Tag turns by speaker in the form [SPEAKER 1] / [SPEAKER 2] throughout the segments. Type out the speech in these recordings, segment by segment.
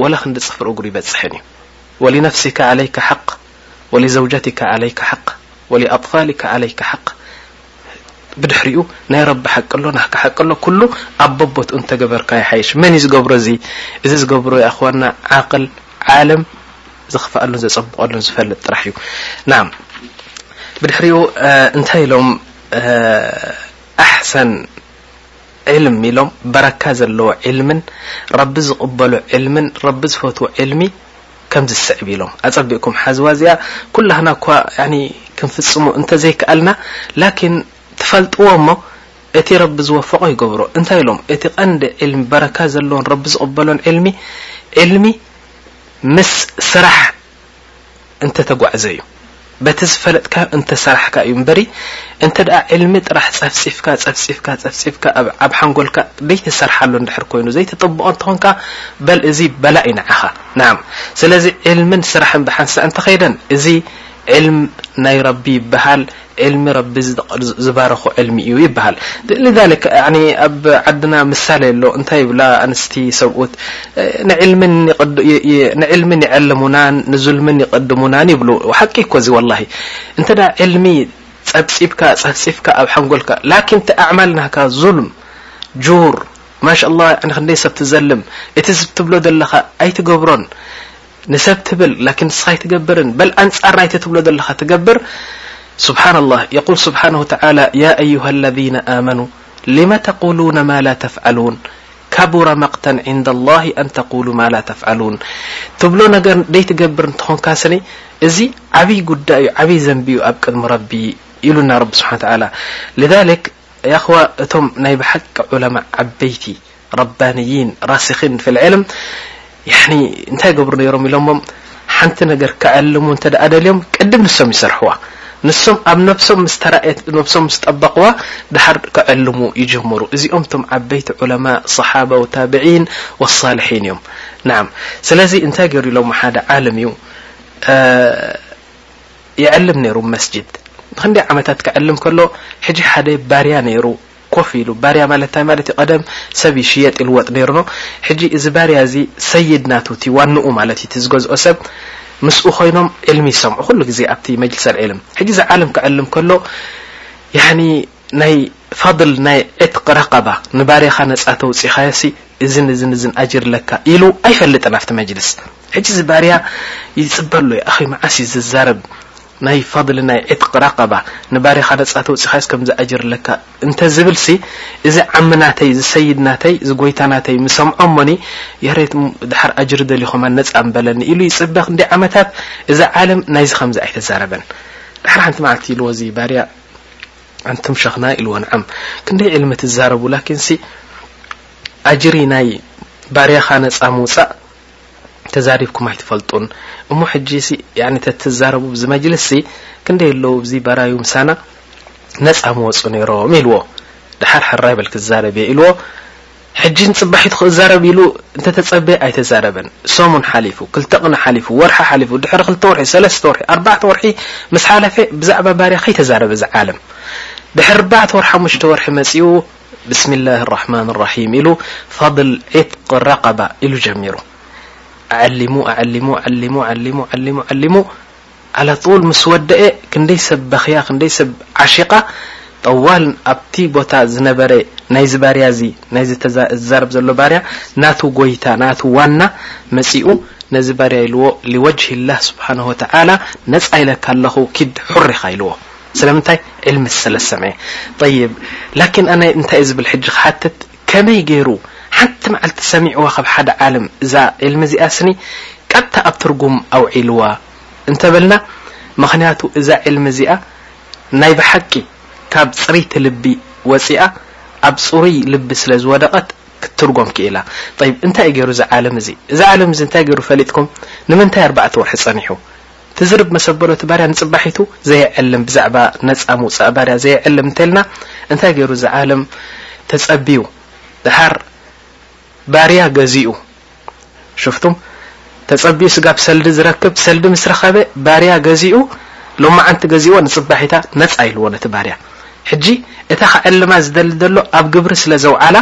[SPEAKER 1] ወላ ክንዲ ጽፍሪ እግሩ ይበጽሕን እዩ ወሊነፍሲካ ዓለይካ ሓቅ ወሊዘውጀቲካ ዓለይካ ሓቅ ወሊኣጥፋሊካ ዓለይካ ሓቅ ብድሕሪኡ ናይ ረቢ ሓቂ ኣሎ ናህካ ሓቂ ኣሎ ኩሉ ኣብ በቦትኡ እንተገበርካ ይሓይሽ መን እዩ ዝገብሮ እዚ እዚ ዝገብሮ ይኣኽዋና ዓቕል ዓለም ዝኽፍኣሉን ዘጸብቐሉን ዝፈልጥ ጥራሕ እዩ ናም ብድሕሪኡ እንታይ ኢሎም ኣሕሰን ዒልም ኢሎም በረካ ዘለዎ ዒልምን ረቢ ዝቅበሎ ዒልምን ረቢ ዝፈትዎ ዒልሚ ከምዚ ዝስዕብ ኢሎም ኣጸቢቅኩም ሓዝዋ እዚኣ ኩላህና እኳ ክንፍጽሙ እንተዘይከኣልና ላኪን ትፈልጥዎ እሞ እቲ ረቢ ዝወፈቆ ይገብሮ እንታይ ኢሎም እቲ ቀንዲ ዒልሚ በረካ ዘለዎን ረቢ ዝቅበሎን ዒልሚ ዒልሚ ምስ ስራሕ እንተ ተጓዕዘ እዩ በቲ ዝፈለጥካዮ እንተ ሰራሕካ እዩ እምበሪ እንተ ዕልሚ ጥራሕ ጸፍጺፍካ ጸፍጺፍካ ጸፍጺፍካ ኣብ ኣብ ሓንጎልካ ዘይትሰርሓሉ እንድሕር ኮይኑ ዘይትጥብቆ እንተኾንካ በል እዚ በላ እዩ ንዓኻ ናም ስለዚ ዕልምን ስራሕን ብሓንሳእ እንተኸይደን እዚ ዕልም ናይ ረቢ ይበሃል ዕልሚ ረቢ ዝባረኾ ዕልሚ እዩ ይበሃል ሊዛሊክ ኣብ ዓድና ምሳሌ ኣሎ እንታይ ይብላ ኣንስቲ ሰብኡት ንዕልምን ይዐልሙናን ንዙልምን ይቐድሙናን ይብሉ ሓቂ እኮ እዚ ወላሂ እንተ ዕልሚ ጸብጺብካ ጸፍጺፍካ ኣብ ሓንጎልካ ላኪን እቲ ኣዕማል ናህካ ዙልም ጁር ማሻ ኣላህ ክንደይ ሰብ ትዘልም እቲ ዝትብሎ ዘለኻ ኣይትገብሮን نس ل لكن س يتقبر بل أنጻر يت بل ل تقبر سبحان الله يقل سبحانه وتعلى يا أيها الذين آمنو لم تقولون ما لا تفعلون كبر مقت عند الله ان تقول ما لا تفعلون بل ر ي تقبر تنس ዚ عبي عي زنب دم رب الن رب سبحا و تعلى لذلك يخو م ي بحق علمء عبيت ረባንይን ራሲኺን ፊል ዕልም ያኒ እንታይ ገብሩ ነይሮም ኢሎሞም ሓንቲ ነገር ክዕልሙ እንተ ደኣ ደልዮም ቅድም ንሶም ይሰርሕዋ ንሶም ኣብ ነብሶም ምስ ተራእየት ነብሶም ምስ ጠበቕዋ ድሓር ክዕልሙ ይጅምሩ እዚኦም እቶም ዓበይቲ ዑለማ ሰሓባ ወታብዒን ወሳልሒን እዮም ናዓም ስለዚ እንታይ ገይሩ ኢሎሞ ሓደ ዓልም እዩ ይዕልም ነይሩ መስጅድ ንክንደይ ዓመታት ክዕልም ከሎ ሕጂ ሓደ ባርያ ነይሩ ኮፍ ኢሉ። ባርያ ማለት እንታይ ማለት እዩ ቀደም ሰብ ይሽየጥ ይልወጥ ኔሩ እሞ ሕጂ እዚ ባርያ እዚ ሰይድ ናቱ እቲ ዋንኡ ማለት እዩ እቲ ዝገዝኦ ሰብ ምስኡ ኮይኖም ዕልሚ ይሰምዑ ኩሉ ግዜ ኣብቲ መጅልስ ኣልዕልም ሕጂ እዚ ዓለም ክዕልም ከሎ ያኒ ናይ ፈድል ናይ ዕትቅ ረቀባ ንባርያኻ ነጻ ተውጺኻዮሲ እዝን እዝን እዝን ኣጅር ኣለካ ኢሉ ኣይፈልጥን ኣብቲ መጅልስ ሕጂ እዚ ባርያ ይጽበ ኣሎ ይኣኺ መዓስ እዩ ዝዛረብ ናይ ፈድሊ ናይ ዕትቅ ረቀባ ንባሪኻ ነጻ ተውጺኻዮስ ከምዚ ኣጅር ኣለካ እንተ ዝብልሲ እዚ ዓሚ ናተይ እዚ ሰይድ ናተይ እዚ ጎይታ ናተይ ምሰምዖ እሞኒ ያሬት ድሓር ኣጅሪ ደልዩ ከማን ነጻ ምበለኒ ኢሉ ይጽበ ክንደይ ዓመታት እዚ ዓለም ናይዚ ከምዚ ኣይተዛረበን ድሓር ሓንቲ መዓልቲ ኢልዎ እዚ ባርያ ኣንቱም ሸኽና ኢልዎ ንዓም ክንደይ ዕልሚ ትዛረቡ ላኪንሲ ኣጅሪ ናይ ባርያኻ ነጻ ምውጻእ ተዛሪብኩም ኣይትፈልጡን እሞ ሕጂ ሲ ያኒ ተትዛረቡ ብዚ መጅልስ ሲ ክንደይ ኣለዉ ብዚ በራዩ ምሳና ነጻ ምወጹ ነይሮም ኢልዎ ድሓር ሕራይ በል ክዛረብ እየ ኢልዎ ሕጂ ንጽባሒቱ ክዛረብ ኢሉ እንተተጸበየ ኣይተዛረበን ሰሙን ሓሊፉ ክልተ ቅነ ሓሊፉ ወርሒ ሓሊፉ ድሕሪ ክልተ ወርሒ ሰለስተ ወርሒ ኣርባዕተ ወርሒ ምስ ሓለፈ ብዛዕባ ባርያ ከይተዛረበ ዝዓለም ድሕሪ ኣርባዕተ ወርሒ ሓሙሽተ ወርሒ መጺኡ ብስሚላህ ራሕማን ራሒም ኢሉ ፈድል ዒትቅ ረቀባ ኢሉ ጀሚሩ ኣዐሊሙ ኣዐሊሙ ዓሊሙ ዓሊሙ ዓሊሙ ዓሊሙ ዓላ ጡል ምስ ወደኤ ክንደይ ሰብ በኽያ ክንደይ ሰብ ዓሺቃ ጠዋል ኣብቲ ቦታ ዝነበረ ናይዚ ባርያ እዚ ናይዚ ዝዛረብ ዘሎ ባርያ ናቱ ጎይታ ናቱ ዋና መጺኡ ነዚ ባርያ ኢልዎ ሊወጅሂላህ ስብሓነሁ ወተዓላ ነጻ ኢለካ ኣለኹ ኪድ ሑር ኢኻ ኢልዎ ስለምንታይ ዕልሚ ሰለዝሰምዔ ጠይብ ላኪን ኣነ እንታይ እየ ዝብል ሕጂ ክሓትት ከመይ ገይሩ ሓንቲ መዓልቲ ሰሚዕዋ ካብ ሓደ ዓልም እዛ ዕልሚ እዚኣ ስኒ ቀጥታ ኣብ ትርጉም ኣውዒልዋ እንተበልና ምክንያቱ እዛ ዕልሚ እዚኣ ናይ ብሓቂ ካብ ፅሪቲ ልቢ ወፂኣ ኣብ ፅሩይ ልቢ ስለዝወደቀት ክትትርጎም ክኢላ ጠይብ እንታይ እዩ ገይሩ እዚ ዓልም እዚ እዚ ዓልም እዚ እንታይ ገይሩ ፈሊጥኩም ንምንታይ ኣርባዕተ ወርሒ ፀኒሑ ትዝርብ መሰበሎ እቲ ባርያ ንጽባሒቱ ዘየዕልም ብዛዕባ ነጻ ምውጻእ ባርያ ዘየዕልም እንተልና እንታይ ገይሩ እዚ ዓለም ተጸብዩ ድሓር ባርያ ገዚኡ ሽፍቱም ተጸብዩ ስጋብ ሰልዲ ዝረክብ ሰልዲ ምስ ረኸበ ባርያ ገዚኡ ሎማዓንቲ ገዚእዎ ንጽባሒታ ነጻ ኢልዎ ነቲ ባርያ ሕጂ እታ ክዕልማ ዝደሊ ዘሎ ኣብ ግብሪ ስለ ዘውዓላ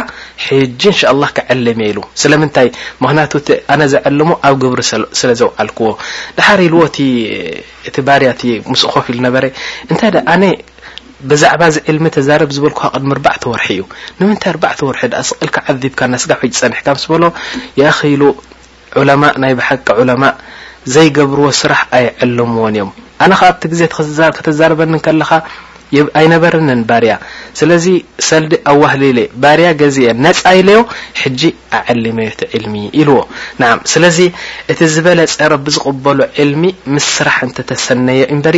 [SPEAKER 1] ሕጂ እንሻላህ ክዕልም እየ ኢሉ ስለምንታይ ምክንያቱ እቲ ኣነ ዘዕልሞ ኣብ ግብሪ ስለ ዘውዓልክዎ ድሓር ኢልዎ እቲ እቲ ባርያ እቲ ምስኡ ኮፍ ኢሉ ነበረ እንታይ ዳኣ ኣነ ብዛዕባ እዚ ዕልሚ ተዛረብ ዝበልኩካ ቅድሚ ኣርባዕተ ወርሒ እዩ ንምንታይ ኣርባዕተ ወርሒ ዳኣ ስቅ ኢልካ ዓዚብካና ስጋብ ሕጂ ጸኒሕካ ምስ በሎ ያኺ ኢሉ ዑለማእ ናይ ብሓቂ ዑለማእ ዘይገብርዎ ስራሕ ኣይዕልምዎን እዮም ኣነ ከኣ ኣብቲ ግዜ እቲ ከተዛርበኒ ከለኻ ኣይነበረንን ባርያ ስለዚ ሰልዲ ኣዋህሊለ ባርያ ገዚኤ ነጻ ኢለዮ ሕጂ ኣዕሊመዮ እቲ ዕልሚ ኢልዎ ንዓም ስለዚ እቲ ዝበለጸ ረቢ ዝቕበሎ ዕልሚ ምስ ስራሕ እንተተሰነየ እምበሪ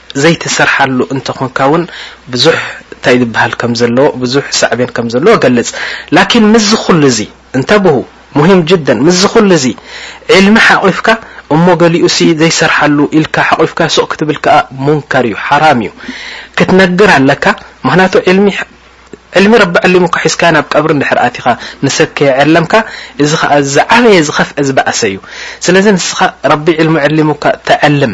[SPEAKER 1] ዘይትሰርሓሉ እንተ ኾንካ ውን ብዙሕ ታይ ዝብሃል ከም ዘለዎ ብዙሕ ሳዕቤን ከም ዘለዎ ገልጽ ላኪን ምስዚ ኩሉ እዚ እንተብሁ ሙሂም ጅደን ምስዚ ኩሉ እዚ ዒልሚ ሓቂፍካ እሞ ገሊኡ ሲ ዘይሰርሓሉ ኢልካ ሓቂፍካ ሱቅ ክትብል ከኣ ሙንከር እዩ ሓራም እዩ ክትነግር ኣለካ ምክንያቱ ዒልሚ ዕልሚ ረቢ ዓሊሙካ ሒዝካዮ ናብ ቀብሪ እንድሕር ኣቲኻ ንሰብ ከየዐለምካ እዚ ኸኣ ዝዓበየ ዝኸፍዐ ዝበኣሰ እዩ ስለዚ ንስኻ ረቢ ዒልሚ ዐሊሙካ ተዐልም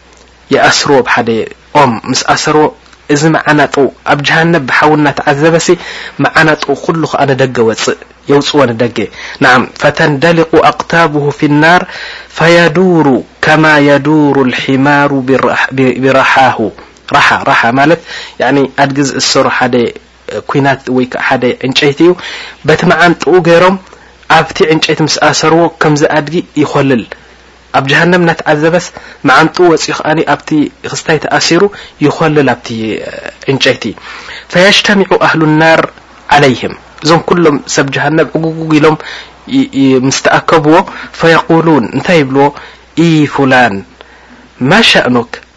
[SPEAKER 1] ይኣስርዎ ብ ሓደ ኦም ምስ ኣሰርዎ እዚ መዓናጡ ኣብ ጀሃነብ ብ ሓዊ እናተዓዘበሲ መዓናጡ ኩሉ ከኣ ንደገ ወጽእ የውጽዎ ንደገ ናዓም ፈተንደሊቁ ኣቅታቡሁ ፊ ናር ፈየዱሩ ከማ የዱሩ ልሒማሩ ቢራሓሁ ራሓ ራሓ ማለት ያኒ ኣድጊ ዝእሰሮ ሓደ ኩናት ወይ ከኣ ሓደ ዕንጨይቲ እዩ በቲ መዓንጥኡ ገሮም ኣብቲ ዕንጨይቲ ምስ ኣሰርዎ ከምዚ ኣድጊ ይኮልል ኣብ ጀሃነም እናተዓዘበስ መዓንጥኡ ወጺኡ ከኣ ኣብቲ ክስታይ ተኣሲሩ ይኾልል ኣብቲ ዕንጨይቲ። ፈየጅተሚዑ ኣህሉ ናር ዓለይህም እዞም ኩሎም ሰብ ጀሃነብ ዕጉግጉግ ኢሎም ምስ ተኣከብዎ ፈየቁሉን እንታይ ይብልዎ ኢይ ፉላን ማ ሸእኑክ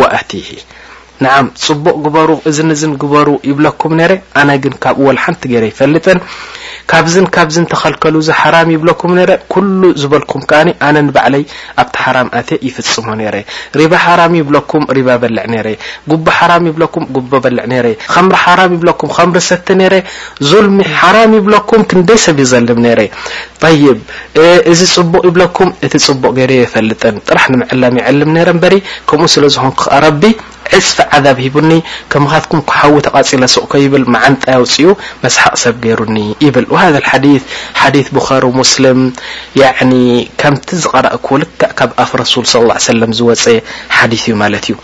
[SPEAKER 1] ወኣቲሂ ነዓም ጽቡቅ ግበሩ እዝን እዝን ግበሩ ይብለኩም ነረ ኣነ ግን ካብኡ ወላ ሓንቲ ገረ ኣይፈልጥን ካብዝን ካብዝን ተኸልከሉ እዚ ሓራም ይብለኩም ነረ ኩሉ ዝበልኩም ከኣ ኣነ ንባዕለይ ኣብቲ ሓራም ኣቴ ይፍጽሞ ነረ ሪባ ሓራም ይብለኩም ሪባ በልዕ ነረ ጉቦ ሓራም ይብለኩም ጉቦ በልዕ ነረ ኸምሪ ሓራም ይብለኩም ኸምሪ ሰቲ ነረ ዙልሚ ሓራም ይብለኩም ክንደይ ሰብ ይዘልም ነረ ጠይብ እዚ ጽቡቕ ይብለኩም እቲ ጽቡቕ ገሬ የፈልጥን ጥራሕ ንምዕላም ይዕልም ነረ እምበሪ ከምኡ ስለ ዝኮንኩ ከኣ ረቢ ዕጽፊ ዓዛብ ሂቡኒ ከማኻትኩም እኮ ሓዊ ተቃጺለ ሱቕ ከይብል መዓንጣይ ኣውጺኡ መስሓቕ ሰብ ገሩኒ ይብል ወሃዘ ኣልሓዲት ሓዲት ቡኻሪ ወሙስልም ያዕኒ ከምቲ ዝቐራእክዎ ልክዕ ካብ ኣፍ ረሱል ሰለላሁ ዓለይሂ ወሰለም ዝወጸ ሓዲት እዩ ማለት እዩ።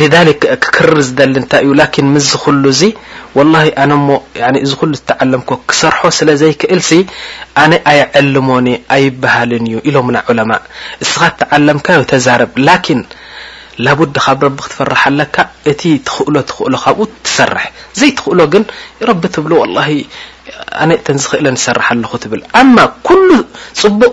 [SPEAKER 1] لذلك ክክርር ዝደሊ እንታይ እዩ ላኪን ምስዚ ኩሉ እዚ ወላሂ ኣነ እሞ እዚ ኩሉ ዝተዓለምኩዎ ክሰርሖ ስለ ዘይክእልሲ ኣነ ኣየዕልሞን እየ ኣይበሃልን እዩ ኢሎምና ዑለማእ እስኻ እተዓለምካዮ ተዛረብ ላኪን ላቡድ ካብ ረቢ ክትፈርሕ ኣለካ እቲ ትኽእሎ ትኽእሎ ካብኡ ትሰርሕ ዘይትኽእሎ ግን ረቢ ትብሎ ወላሂ ኣነ እተን ዝኽእለን እሰርሕ ኣለኹ ትብል ኣማ ኩሉ ፅቡቕ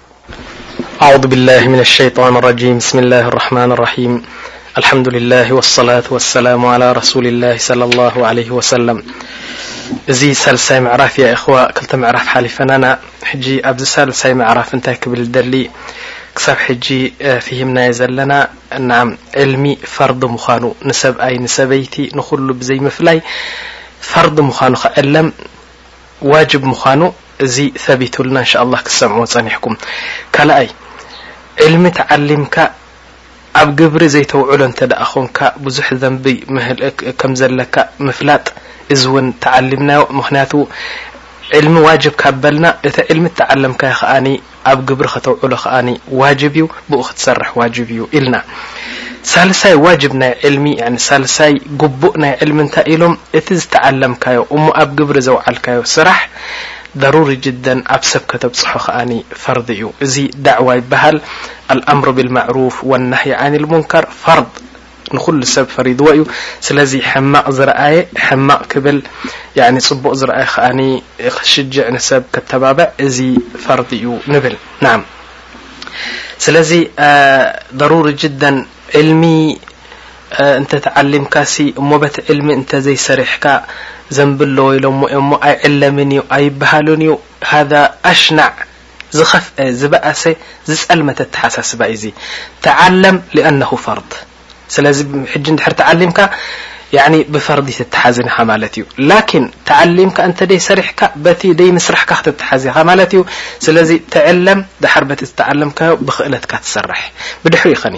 [SPEAKER 1] ኣዑዙ ቢላሂ ሚነ ሸይጧኒ ረጂም ብስሚላሂ ራህማኒ ራሂም ኣልሐምዱሊላሂ ወሰላቱ ወሰላሙ ዓላ ረሱሊላሂ ሰለላሁ ዓለይሂ ወሰለም እዚ ሳልሳይ ምዕራፍ እያ እኽዋ ክልተ ምዕራፍ ሓሊፈናና ሕጂ ኣብዚ ሳልሳይ ምዕራፍ እንታይ ክብል ይደሊ ክሳብ ሕጂ ፍሂምናዮ ዘለና ናዓም ዕልሚ ፈርዲ ምዃኑ ንሰብኣይ ንሰበይቲ ንኹሉ ብዘይምፍላይ ፈርዲ ምዃኑ ክዕለም ዋጅብ ምዃኑ እዚ ተቢቱልና እንሻኣላህ ክትሰምዕዎ ጸኒሕኩም። ካልኣይ ዕልሚ ተዓሊምካ ኣብ ግብሪ ዘይተውዕሎ እንተድኣ ኾንካ ብዙሕ ዘንቢ ከምዘለካ ምፍላጥ እዚ ውን ተዓሊምናዮ ምኽንያቱ ዕልሚ ዋጅብ ካብ በልና እቲ ዕልሚ እተዓለምካዮ ኸኣ ኣብ ግብሪ ከተውዕሎ ከኣ ዋጅብ እዩ፣ ብኡ ክትሰርሕ ዋጅብ እዩ ኢልና። ሳልሳይ ዋጅብ ናይ ዕልሚ ያኒ ሳልሳይ ግቡእ ናይ ዕልሚ እንታይ ኢሎም እቲ ዝተዓለምካዮ እሞ ኣብ ግብሪ ዘውዓልካዮ ስራሕ ضሩሪ ጅደን ኣብ ሰብ ከተብጽሖ ከኣ ፈርድ እዩ። እዚ ዳዕዋ ይበሃል ኣልኣምሩ ቢልማዕሩፍ ወናህይ ዓኒልሙንከር ፈርድ። ንኹሉ ሰብ ፈሪድዎ እዩ ስለዚ ሕማቕ ዝረኣየ ሕማቕ ክብል ያኒ ጽቡቕ ዝረኣየ ከኣ ክሽጅዕ ንሰብ ከተባብዕ እዚ ፈርዲ እዩ ንብል ናዓም ስለዚ ደሩሪ ጅደን ዕልሚ እንተ ተዓሊምካሲ እሞ በቲ ዕልሚ እንተ ዘይሰሪሕካ ዘንቢ ኣለዎ ኢሎሞ እዮሞ ኣይዕለምን እዩ ኣይብሃልን እዩ ሃዛ ኣሽናዕ ዝኸፍኣ ዝበኣሰ ዝጸልመተ ኣተሓሳስባ እዩ እዚ ተዓለም ሊኣነሁ ፈርድ ስለዚ ሕጂ እንድሕር ተዓሊምካ ያኒ ብፈርዲ ትተሓዝን ኢኻ ማለት እዩ ላኪን ተዓሊምካ እንተደይ ሰሪሕካ በቲ ደይ ምስራሕካ ክትተሓዝ ኢኻ ማለት እዩ ስለዚ ተዕለም ደሓር በቲ ዝተዓለምካዮ ብክእለትካ ትሰርሕ ብድሕሪኡ ከኒ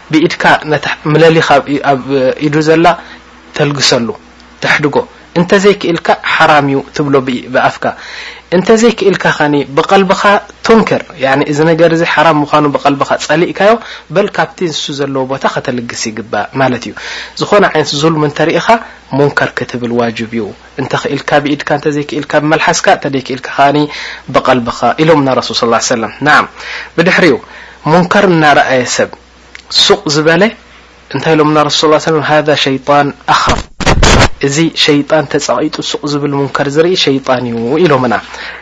[SPEAKER 1] ብኢድካ ነታ ምለሊኻ ኣብ ኢዱ ዘላ ተልግሰሉ፣ ተሕድጎ፣ እንተዘይ ክኢልካ ሓራም እዩ ትብሎ ብኣፍካ፣ እንተዘይ ክኢልካ ከኒ ብቐልብኻ ቱንክር ያኒ እዚ ነገር እዚ ሓራም ምዃኑ ብቐልብኻ ጸሊእካዮ በል ካብቲ ንሱ ዘለዎ ቦታ ከተልግስ ይግባእ ማለት እዩ። ዝኾነ ዓይነት ዙልሚ እንተሪኢኻ ሙንከር ክትብል ዋጅብ እዩ። እንተ ክኢልካ ብኢድካ እንተ ዘይክኢልካ ብመልሓስካ እንተ ደይክኢልካ ከኣ ብቐልብኻ ኢሎምና ረሱል ሰለላሁ ዓለይሂ ወሰለም። ናዓም ብድሕሪኡ ሙንከር እናረኣየ ሰብ ሱቕ ዝበለ እንታይ ኢሎምና ረሱል ሰለላሁ ዓለይሂ ወሰለም ሃዛ ሸይጣን ኣኽረፍ እዚ ሸይጣን ተጸቒጡ ሱቕ ዝብል ሙንከር ዝርኢ ሸይጣን እዩ ኢሎምና።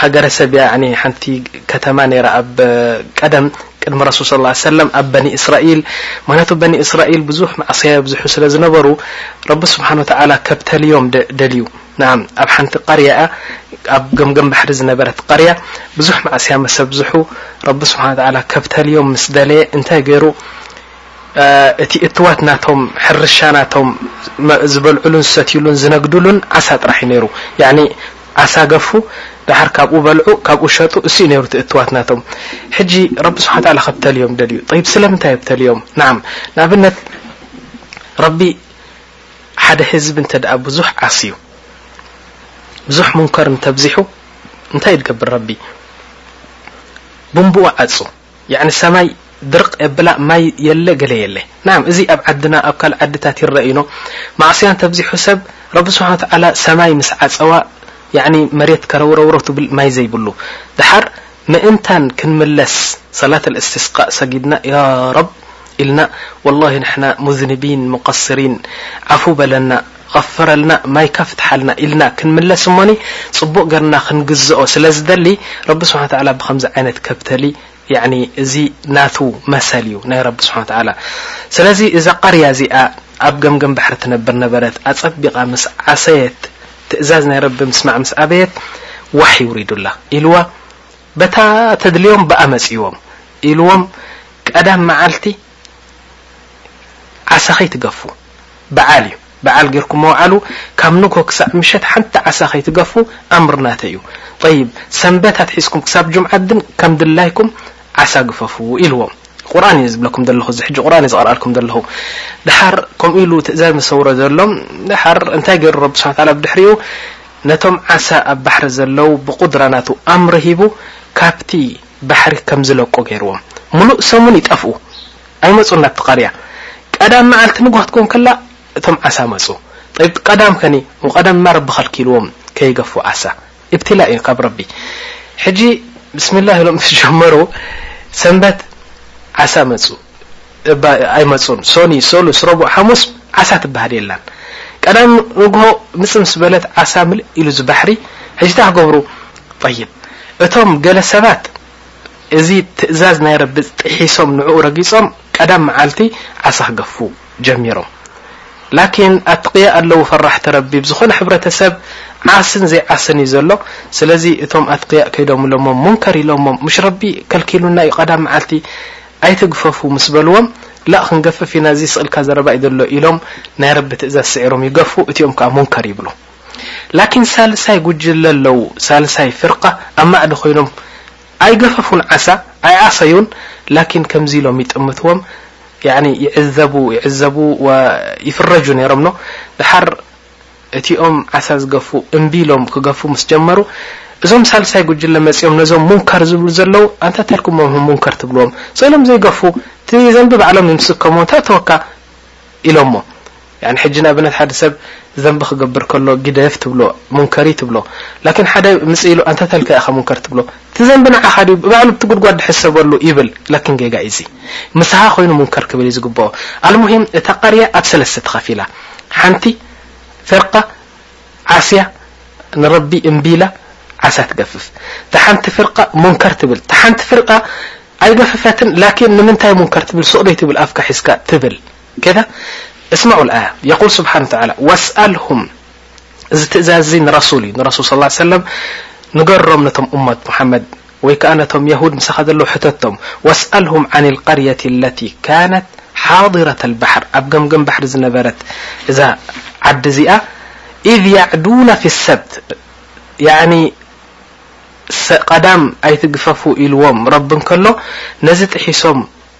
[SPEAKER 1] ሃገረሰብ እያ ያዕኒ ሓንቲ ከተማ ነይራ ኣብ ቀደም ቅድሚ ረሱል ሰለላሁ ዓለይሂ ወሰለም ኣብ በኒ እስራኢል ምኽንያቱ በኒ እስራኢል ብዙሕ ማዕስያ የብዝሑ ስለ ዝነበሩ ረቢ ስብሓን ወተዓላ ከብተልዮም ደልዩ ናዓም ኣብ ሓንቲ ቐርያ እያ ኣብ ገምገም ባሕሪ ዝነበረት ቐርያ ብዙሕ ማዕስያ መስ ኣብዝሑ ረቢ ስብሓን ወተዓላ ከብተልዮም ምስ ደለየ እንታይ ገይሩ እቲ እትዋት ናቶም ሕርሻ ናቶም ዝበልዕሉን ዝሰትይሉን ዝነግድሉን ዓሳ ጥራሕ እዩ ነይሩ ያዕኒ ዓሳ ገፉ ደሓር ካብኡ በልዑ ካብኡ ሸጡ እሱዩ ነይሩ እቲ እትዋት ናቶም ሕጂ ረቢ ስብሓን ወተዓላ ከብተልዮም ደልዩ ጠይብ ስለምንታይ የብተልዮም ናዓም ንኣብነት ረቢ ሓደ ህዝቢ እንተ ደኣ ብዙሕ ዓስዩ ብዙሕ ሙንከር እንተብዚሑ እንታይ ድገብር ረቢ ቡንቡኡ ዓጹ ያኒ ሰማይ ድርቅ የብላ ማይ የለ ገለ የለ ናዓም እዚ ኣብ ዓድና ኣብ ካልእ ዓድታት ይረእ ኢኖ ማዕስያ እንተብዚሑ ሰብ ረቢ ስብሓን ወተዓላ ሰማይ ምስ ዓጸዋ ያኒ መሬት ከረውረውሮ ትብል ማይ ዘይብሉ ዳሓር ምእንታን ክንምለስ ሰላት ኣልእስቲስቃእ ሰጊድና ያረብ ኢልና ወላሂ ንሕና ሙዝንቢን ሙቀስሪን ዓፉ በለና ቐፍረልና ማይካ ፍትሓልና ኢልና ክንምለስ እሞኒ ጽቡቅ ገርና ክንግዝኦ ስለ ዝደሊ ረቢ ስብሓን ወተዓላ ብከምዚ ዓይነት ከብተሊ ያኒ እዚ ናቱ መሰል እዩ ናይ ረቢ ስብሓን ወተዓላ ስለዚ እዛ ቐርያ እዚኣ ኣብ ገምገም ባሕሪ ትነብር ነበረት ኣጸቢቃ ምስ ዓሰየት ትእዛዝ ናይ ረቢ ምስማዕ ምስ ኣበየት ዋሕይ ውሪዱላ ኢልዋ በታ ተድልዮም ብኣ መጽዎም ኢልዎም ቀዳም መዓልቲ ዓሳ ከይትገፉ በዓል እዩ በዓል ጌርኩሞ ወዓሉ ካብ ንግሆ ክሳዕ ምሸት ሓንቲ ዓሳ ከይትገፉ ኣምር ናተይ እዩ ጠይብ ሰንበት ኣትሒዝኩም ክሳብ ጁምዓ ግን ከም ድላይኩም ዓሳ ግፈፉ ኢልዎም ቁርኣን እየ ዝብለኩም ዘለኹ እዚ ሕጂ ቁርኣን እየ ዝቐርኣልኩም ዘለኹ ድሓር ከምኡ ኢሉ ትእዛዝ ምስ ኣውረደሎም ድሓር እንታይ ገይሩ ረቢ ስብሓን ተዓላ ብድሕሪኡ ነቶም ዓሳ ኣብ ባሕሪ ዘለው ብቁድራ ናቱ ኣምሪ ሂቡ ካብቲ ባሕሪ ከም ዝለቁ ገይርዎም ምሉእ ሰሙን ይጠፍኡ ኣይመጹን ናብቲ ቀርያ ቀዳም መዓልቲ ንግሆት ኮን ከላ እቶም ዓሳ መጹ ጠይብ ቀዳም ከኒ ወቀዳም ድማ ረቢ ከልኪልዎም ከይገፉ ዓሳ እብትላ እዩ ካብ ረቢ ሕጂ ብስሚላህ ኢሎም ምስ ጀመሩ ሰንበት ዓሳ መጹ እባ ኣይመጹን ሶኒ ሰሉስ ረቡዕ ሓሙስ ዓሳ ትበሃል የላን ቀዳም ንግሆ ምጽ ምስ በለት ዓሳ ምልእ ኢሉ ዝባሕሪ ሕጂ ታይ ክገብሩ ጠይብ እቶም ገለ ሰባት እዚ ትእዛዝ ናይ ረቢ ጥሒሶም ንዕኡ ረጊጾም ቀዳም መዓልቲ ዓሳ ክገፉ ጀሚሮም ላኪን ኣትቅያ ኣለዉ ፈራሕቲ ረቢ ብዝኾነ ሕብረተሰብ ዓስን ዘይዓስን እዩ ዘሎ ስለዚ እቶም ኣትቅያ ከይዶም ኢሎሞም ሙንከር ኢሎሞም ምሽ ረቢ ከልኪሉና እዩ ቀዳም መዓልቲ ኣይትግፈፉ ምስ በልዎም ላእ ክንገፍፍ ኢና እዚ ስቅልካ ዘረባ እዩ ዘሎ ኢሎም ናይ ረቢ ትእዛዝ ስዒሮም ይገፉ እቲኦም ከኣ ሙንከር ይብሉ ላኪን ሳልሳይ ጉጅለ ኣለው ሳልሳይ ፍርቃ ኣብ ማዕዶ ኮይኖም ኣይገፈፉን ዓሳ ኣይዓሰዩን ላኪን ከምዚ ኢሎም ይጥምትዎም ያኒ ይዕዘቡ ይዕዘቡ ወይፍረጁ ነይሮም ን ደሓር እቲኦም ዓሳ ዝገፉ እምቢ ኢሎም ክገፉ ምስ ጀመሩ እዞም ሳልሳይ ጉጅለ መጺኦም ነዞም ሙንከር ዝብሉ ዘለዉ ኣንታይ ተልኩሞም እም ሙንከር ትብልዎም ሶ ኢሎም ዘይገፉ እቲ ዘንቢ ባዕሎም እዮም ዝስከምዎ እንታይ እተወካ ኢሎሞ ያኒ ሕጂ ንኣብነት ሓደ ሰብ ዘንቢ ክገብር ከሎ ግደፍ ትብሎ ሙንከሪ ትብሎ ላኪን ሓደ ምጽ ኢሉ ኣንታይ ተልካ ኢኻ ሙንከር ትብሎ እቲ ዘንቢ ንዓኻ ድዩ ብባዕሉ ብቲ ጉድጓድ ድሕሰበሉ ይብል ላኪን ጌጋ እዩ እዚ ምሳኻ ኮይኑ ሙንከር ክብል እዩ ዝግብኦ ኣልሙሂም እታ ቃርያ ኣብ ሰለስተ ተኸፊላ ሓንቲ ፍርቃ ዓስያ ንረቢ እምቢ ኢላ ዓሳ ትገፍፍ እታ ሓንቲ ፍርቃ ሙንከር ትብል እታ ሓንቲ ፍርቃ ኣይገፈፈትን ላኪን ንምንታይ ሙንከር ትብል ሱቅ ደይትብል ኣፍካ ሒዝካ ትብል ከይታ እስማዑ ኣያ የቁል ስብሓን ተዓላ ወስኣልሁም እዚ ትእዛዝ እዚ ንረሱል እዩ ንረሱል ሶላ ሰለም ንገሮም ነቶም ኡመት ሙሓመድ ወይ ከኣ ነቶም የሁድ ምሳኻ ዘለዉ ሕተቶም ወስኣልሁም ዓን ልቀርየቲ ኣለቲ ካነት ሓዲረት ልባሕር ኣብ ገምገም ባሕሪ ዝነበረት እዛ ዓዲ እዚኣ ኢዝ ያዕዱና ፊ ሰብት ያኒ ቀዳም ኣይትግፈፉ ኢልዎም ረቢ እንከሎ ነዚ ጥሒሶም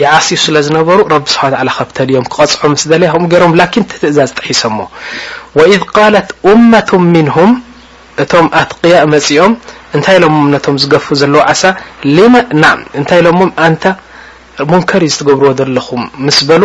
[SPEAKER 1] ይዓስዩ ስለ ዝነበሩ ረቢ ስብሓን ወተዓላ ከብተልዮም ክቐፅዖም ምስ ደለየ ከምኡ ገይሮም ላኪን እቲ ትእዛዝ ጥሒሶሞ ወኢዝ ቃለት ኡመቱ ሚንሁም እቶም ኣትቅያእ መፂኦም እንታይ ኢሎሞም ነቶም ዝገፉ ዘለዉ ዓሳ ሊመ ናም እንታይ ኢሎሞም ኣንታ ሙንከር እዩ ዝትገብርዎ ዘለኹም ምስ በሉ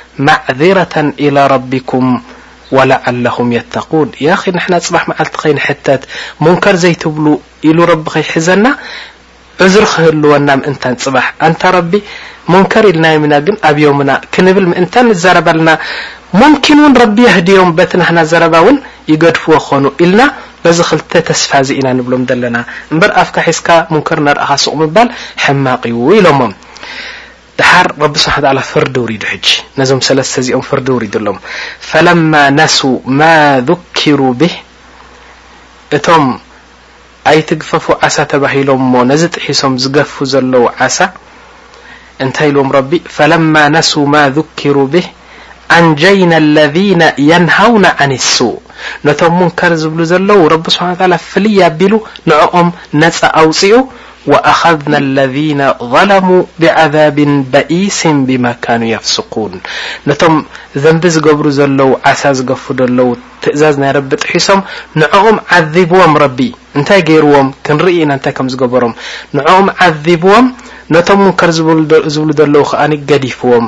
[SPEAKER 1] ማዕዚረተን ኢላ ረቢኩም ወላዓለሁም የተቁን ያኺ ንሕና ፅባሕ መዓልቲ ከይንሕተት ሙንከር ዘይትብሉ ኢሉ ረቢ ከይሕዘና ዑዝሪ ክህልወና ምእንታን ፅባሕ ኣንታ ረቢ ሙንከር ኢልናዮም ኢና ግን ኣብ ዮምና ክንብል ምእንታን ንዛረበልና ሙምኪን ውን ረቢ የህድዮም በቲ ናህና ዘረባ ውን ይገድፍዎ ክኾኑ ኢልና በዚ ክልተ ተስፋ እዚ ኢና ንብሎም ዘለና እምበር ኣፍካ ሒዝካ ሙንከር እናረኣኻ ሱቕ ምባል ሕማቕ እዩ ኢሎሞም። ደሓር ረቢ ስብሓን ወተዓላ ፍርዲ ውሪዱ ሕጂ ነዞም ሰለስተ እዚኦም ፍርዲ ውሪድሎም ፈለማ ነሱ ማ ዙኪሩ ብህ እቶም ኣይትግፈፉ ዓሳ ተባሂሎም እሞ ነዚ ጥሒሶም ዝገፉ ዘለዉ ዓሳ እንታይ ኢልዎም ረቢ ፈለማ ነሱ ማ ዙኪሩ ብህ ኣንጀይና ኣለዚነ የንሃውነ ዓኒ ሱእ ነቶም ሙንከር ዝብሉ ዘለዉ ረቢ ስብሓነ ወተዓላ ፍልይ ኣቢሉ ንዕኦም ነጻ ኣውጺኡ ወኣኸዝና ኣለዚነ ዘለሙ ብዓዛቢን በኢሲን ቢማ ካኑ የፍሱቁን ነቶም ዘንቢ ዝገብሩ ዘለዉ ዓሳ ዝገፉ ዘለዉ ትእዛዝ ናይ ረቢ ጥሒሶም ንዕኦም ዓዚብዎም ረቢ እንታይ ገይርዎም ክንርኢ ኢና እንታይ ከም ዝገበሮም ንዕኦም ዓዚብዎም ነቶም ሙንከር ዝብሉ ዘለዉ ከኣ ገዲፍዎም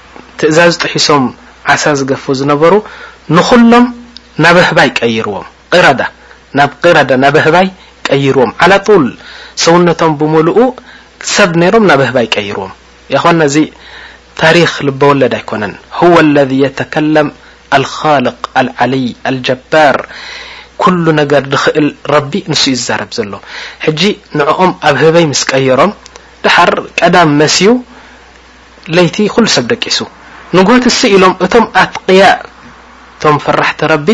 [SPEAKER 1] ትእዛዝ ጥሒሶም ዓሳ ዝገፉ ዝነበሩ ንኹሎም ናብ ኣህባይ ቀይርዎም ቂራዳ ናብ ቂራዳ ናብ ኣህባይ ቀይርዎም ዓላ ጡል ሰውነቶም ብሙሉኡ ሰብ ነይሮም ናብ ኣህባይ ቀይርዎም ያኣኽዋና እዚ ታሪኽ ልበወለድ ኣይኮነን ሁወ ለዚ የተከለም ኣልኻልቅ ኣልዓልይ ኣልጀባር ኩሉ ነገር ድኽእል ረቢ ንሱ እዩ ዝዛረብ ዘሎ ሕጂ ንዕኦም ኣብ ህበይ ምስ ቀየሮም ደሓር ቀዳም መስዩ ለይቲ ኩሉ ሰብ ደቂሱ ንጎትሲ ኢሎም እቶም ኣትቅያእ እቶም ፈራሕቲ ረቢ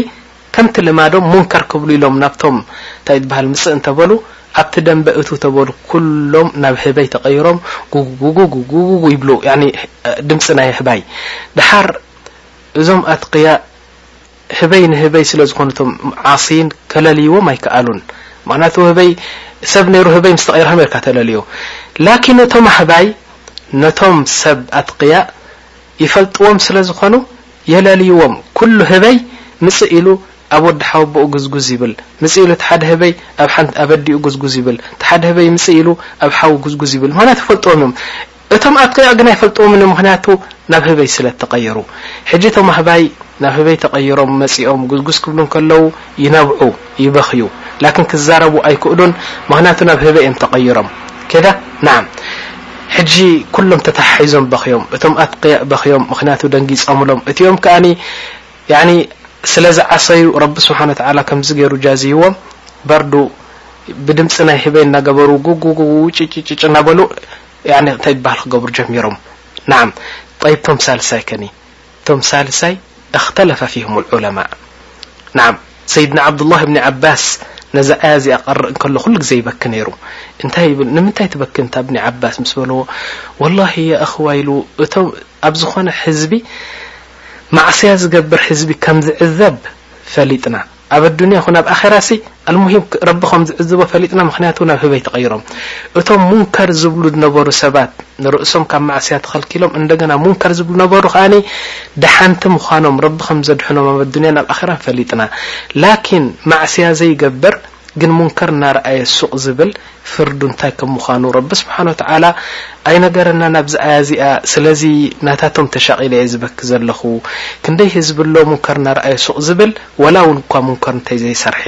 [SPEAKER 1] ከምቲ ልማዶም ሙንከር ክብሉ ኢሎም ናብቶም እንታይ ትበሃል ምጽእ እንተበሉ ኣብቲ ደምበ እትው ተበሉ ኩሎም ናብ ህበይ ተቀይሮም ጉጉጉጉጉጉ ይብሉ ያኒ ድምጺ ናይ ኣህባይ ደሓር እዞም ኣትቅያእ ህበይ ንህበይ ስለ ዝኾኑ እቶም ዓስይን ከለልይዎም ኣይከኣሉን ምኽንያቱ ህበይ ሰብ ነይሩ ህበይ ምስ ተቐይርሃም ጌርካ ተለልዮ ላኪን እቶም ኣህባይ ነቶም ሰብ ኣትቅያእ ይፈልጥዎም ስለ ዝኾኑ የለልይዎም ኩሉ ህበይ ምጽእ ኢሉ ኣብ ወዲ ሓወቦኡ ጉዝጉዝ ይብል ምጽእ ኢሉ እቲ ሓደ ህበይ ኣብ ሓንቲ ኣብ ኣዲኡ ጉዝጉዝ ይብል እቲ ሓደ ህበይ ምጽእ ኢሉ ኣብ ሓዉ ጉዝጉዝ ይብል ምኽንያቱ ይፈልጥዎም እዮም እቶም ኣጥቂቀ ግን ኣይፈልጥዎምን እየ ምክንያቱ ናብ ህበይ ስለ እተቀየሩ ሕጂ እቶም ኣህባይ ናብ ህበይ ተቀይሮም መጺኦም ጉስጉስ ክብሉ እንከለዉ ይነብዑ ይበኽዩ ላኪን ክዛረቡ ኣይክእሉን ምክንያቱ ናብ ህበይ እዮም ተቀይሮም ከዳ ናዓም ሕጂ ኩሎም ተታሓሒዞም በኽዮም እቶም ኣትቅያእ በኽዮም ምክንያቱ ደንጊጾምሎም እቲኦም ከኣ ያኒ ስለ ዝዓሰዩ ረቢ ስብሓን ወተዓላ ከምዚ ገይሩ ጃዝይዎም በርዱ ብድምጺ ናይ ህበይ እናገበሩ ጉጉጉጉ ጭጭጭጭ እናበሉ ያኒ እንታይ ይባሃል ክገብሩ ጀሚሮም ናዓም ጠይብ ቶም ሳልሳይ ከኒ ቶም ሳልሳይ እክተለፈ ፊህም ዑለማእ ናዓም ሰይድና ዓብዱላህ እብኒ ዓባስ ነዛ ኣያ እዚኣ ቀርእ እንከሎ ኩሉ ግዜ ይበኪ ነይሩ እንታይ ይብል ንምንታይ ትበኪ እንታ እብኒ ዓባስ ምስ በልዎ ወላሂ ያ እኽዋ ኢሉ እቶም ኣብ ዝኾነ ህዝቢ ማዕስያ ዝገብር ህዝቢ ከም ዝዕዘብ ፈሊጥና ኣብ ኣዱንያ ኹን ኣብ ኣኼራሲ ኣልሙሂም ረቢ ከም ዝዕዝቦ ፈሊጥና ምኽንያቱ ናብ ህበይ ተቐይሮም እቶም ሙንከር ዝብሉ ዝነበሩ ሰባት ንርእሶም ካብ ማዕስያ ተኸልኪሎም እንደገና ሙንከር ዝብሉ ነበሩ ከኣ ደሓንቲ ምዃኖም ረቢ ከም ዘድሕኖም ኣብ ኣዱንያን ኣብ ኣኼራን ፈሊጥና ላኪን ማዕስያ ዘይገብር ግን ሙንከር እናረኣየ ሱቕ ዝብል ፍርዱ እንታይ ከም ምዃኑ ረቢ ስብሓን ወተዓላ ኣይነገረናን ኣብዚ ኣያ እዚኣ ስለዚ ናታቶም ተሻቒለ እየ ዝበኪ ዘለኹ ክንደይ ህዝቢ ኣሎ ሙንከር እናረኣየ ሱቕ ዝብል ወላ ውን እኳ ሙንከር እንተይ ዘይሰርሐ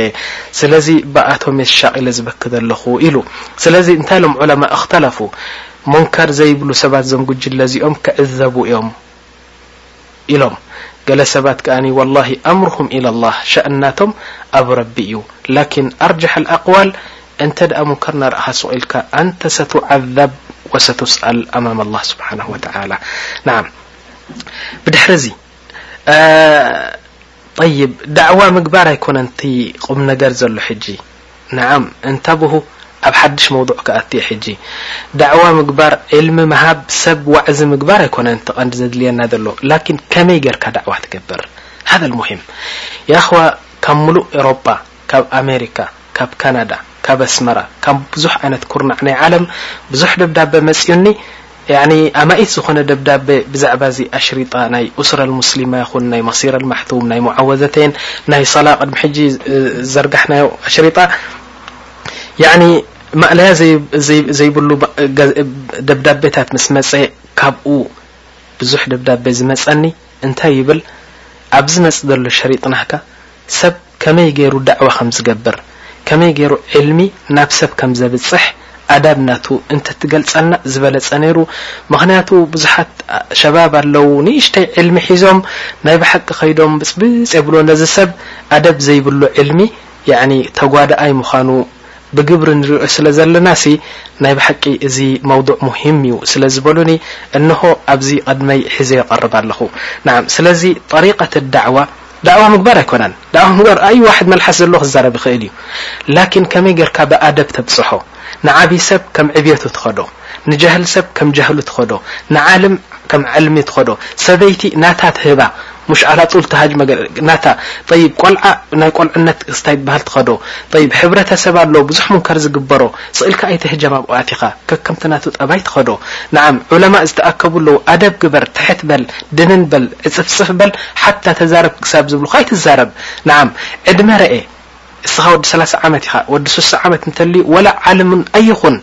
[SPEAKER 1] ስለዚ ብኣቶም እየ ሻቂለ ዝበኪ ዘለኩ ኢሉ ስለዚ እንታይ ኢሎም ዑለማእ እክተለፉ ሙንከር ዘይብሉ ሰባት እዞም ጉጅለ እዚኦም ክዕዘቡ እዮም ኢሎም ገለ ሰባት ከኣ ወላሂ ኣምርሁም ኢለላህ ሻእን ናቶም ኣብ ረቢ እዩ ላኪን ኣርጃሕ ኣልኣቅዋል እንተ ሙንከር ናረኣካ ሱቅ ኢልካ ኣንተ ሰቱዓዘብ ወሰቱስኣል ኣማም ኣላህ ስብሓነሁ ወተዓላ ናዓም ብድሕሪ እዚ ጠይብ ዳዕዋ ምግባር ኣይኮነን ቲ ቁምነገር ዘሎ ሕጂ ናዓም እንተብሁ ኣብ ሓድሽ መውዱዕ ክኣቱ እየ ሕጂ ዳዕዋ ምግባር ዒልሚ ምሃብ ሰብ ዋዕዚ ምግባር ኣይኮነን እቲ ቀንዲ ዘድልየና ዘሎ ላኪን ከመይ ገርካ ዳዕዋ ትገብር ሃደ ልሙሂም ያኣኽዋ ካብ ምሉእ ኤሮጳ ካብ ኣሜሪካ፣ ካብ ካናዳ፣ ካብ ኣስመራ፣ ካብ ብዙሕ ዓይነት ኩርናዕ ናይ ዓለም ብዙሕ ደብዳበ መጺኡኒ። ያኒ ኣማኢት ዝኾነ ደብዳበ ብዛዕባ እዚ ኣሽሪጣ ናይ ኡሱር ኣልሙስሊማ ይኹን ናይ መሲር ኣልማሕቱም፣ ናይ ሙዓወዘተይን፣ ናይ ሰላ ቅድሚ ሕጂ ዝዘርጋሕናዮ ኣሽሪጣ ያኒ ማእለያ ዘይብሉ ደብዳቤታት ምስ መጸ ካብኡ ብዙሕ ደብዳቤ ዝመጸኒ እንታይ ይብል ኣብዚ መጽእ ዘሎ ሸሪጥ ናህካ ሰብ ከመይ ገይሩ ዳዕዋ ከም ዝገብር ከመይ ገይሩ ዒልሚ ናብ ሰብ ከም ዘብጽሕ ኣዳብ ናቱ እንተትገልጸልና ዝበለጸ ነይሩ ምኽንያቱ ብዙሓት ሸባብ ኣለዉ ንእሽተይ ዒልሚ ሒዞም ናይ ብሓቂ ከይዶም ብጽብጽ የብልዎ ነዚ ሰብ ኣደብ ዘይብሉ ዒልሚ ያዕኒ ተጓዳኣይ ምኻኑ ብግብሪ ንሪኦ ስለ ዘለናሲ ናይ ብሓቂ እዚ መውዱዕ ሙሂም እዩ ስለ ዝበሉኒ እንሆ ኣብዚ ቐድመይ ሒዘዮ ቐርብ ኣለኹ ናዓም ስለዚ ጠሪቀት ዳዕዋ ዳዕዋ ምግባር ኣይኮነን ዳዕዋ ምግባር ኣይ ዋሕድ መልሓስ ዘለዎ ክዛረብ ይኽእል እዩ ላኪን ከመይ ጌርካ ብኣደብ ተብጽሖ ንዓብይ ሰብ ከም ዕብየቱ ትኸዶ ንጃህል ሰብ ከም ጃህሉ ትኸዶ ንዓልም ከም ዕልሚ ትኸዶ ሰበይቲ ናታ ትህባ ሙሽ ዓላጡል ትሃጅመ ናታ ጠይብ ቆልዓ ናይ ቆልዕነት ስታይ ትበሃል ትኸዶ ጠይብ ሕብረተሰብ ኣሎ ብዙሕ ሙንከር ዝግበሮ ስቅ ኢልካ ኣይትህጀም ኣብ ኣቲካ ከከምቲ ናቱ ጠባይ ትከዶ ንዓም ዑለማእ ዝተኣከቡ ኣለው ኣደብ ግበር ትሕት በል ድንን በል ዕጽፍጽፍ በል ሓታ ተዛረብ ክሳብ ዝብሉካ ኣይትዛረብ ንዓም ዕድመ ረኤ እስካ ወዲ ሰላሳ ዓመት ኢካ ወዲ ሱሳ ዓመት እንተልዩ ወላ ዓልም ውን ኣይኩን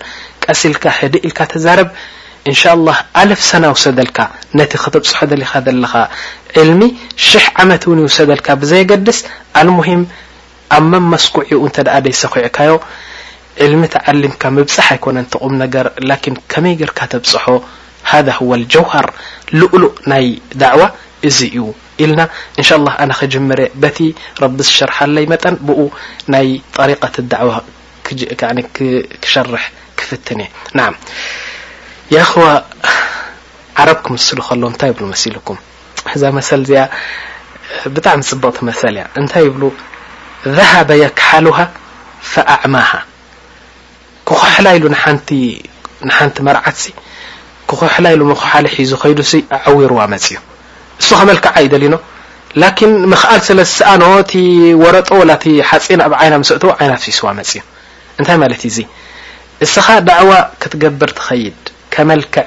[SPEAKER 1] ቀስ ኢልካ ህድእ ኢልካ ተዛረብ እንሻላህ ኣልፍ ሰና ይውሰደልካ ነቲ ከተብጽሖ ደሊካ ዘለካ ዕልሚ ሽሕ ዓመት ውን ይውሰደልካ ብዘየገድስ ኣልሙሂም ኣብ መመስኩዒኡ እንተ ደይ ሰዂዕካዮ ዕልሚ ተዓሊምካ ምብጻሕ ኣይኮነን እቲ ቁምነገር ላኪን ከመይ ገርካ ተብጽሖ ሃዛ ሁወል ጀውሃር ልኡሉእ ናይ ዳዕዋ እዚ እዩ ኢልና እንሻላህ ኣነ ክጅምር እየ በቲ ረቢ ዝሸርሓለይ መጠን ብኡ ናይ ጠሪቀት ዳዕዋ ክሸርሕ ክፍትን እየ ናዓም የእኽዋ ዓረብ ክምስሉ ከለዉ እንታይ ይብሉ መሲልኩም እዛ መሰል እዚኣ ብጣዕሚ ጽብቕቲ መሰል እያ እንታይ ይብሉ ذሀበ የክሓሉሃ ፈኣዕማሃ ክኹሕላ ኢሉ ንሓንቲ ንሓንቲ መርዓትሲ ክኹሕላ ኢሉ መኹሓሊ ሒዙ ከይዱሲ ኣዐዊርዋ መጽዩ እሱ ከመልክዓ እዩ ደሊኖ ላኪን ምክኣል ስለ ዝሰኣኖ እቲ ወረጦ ወላ እቲ ሓጺን ኣብ ዓይና ምስ እእተወ ዓይና ፍሲስዋ መጽዩ እንታይ ማለት እዩ እዚ እስኻ ዳዕዋ ክትገብር ትኸይድ ከመልክዕ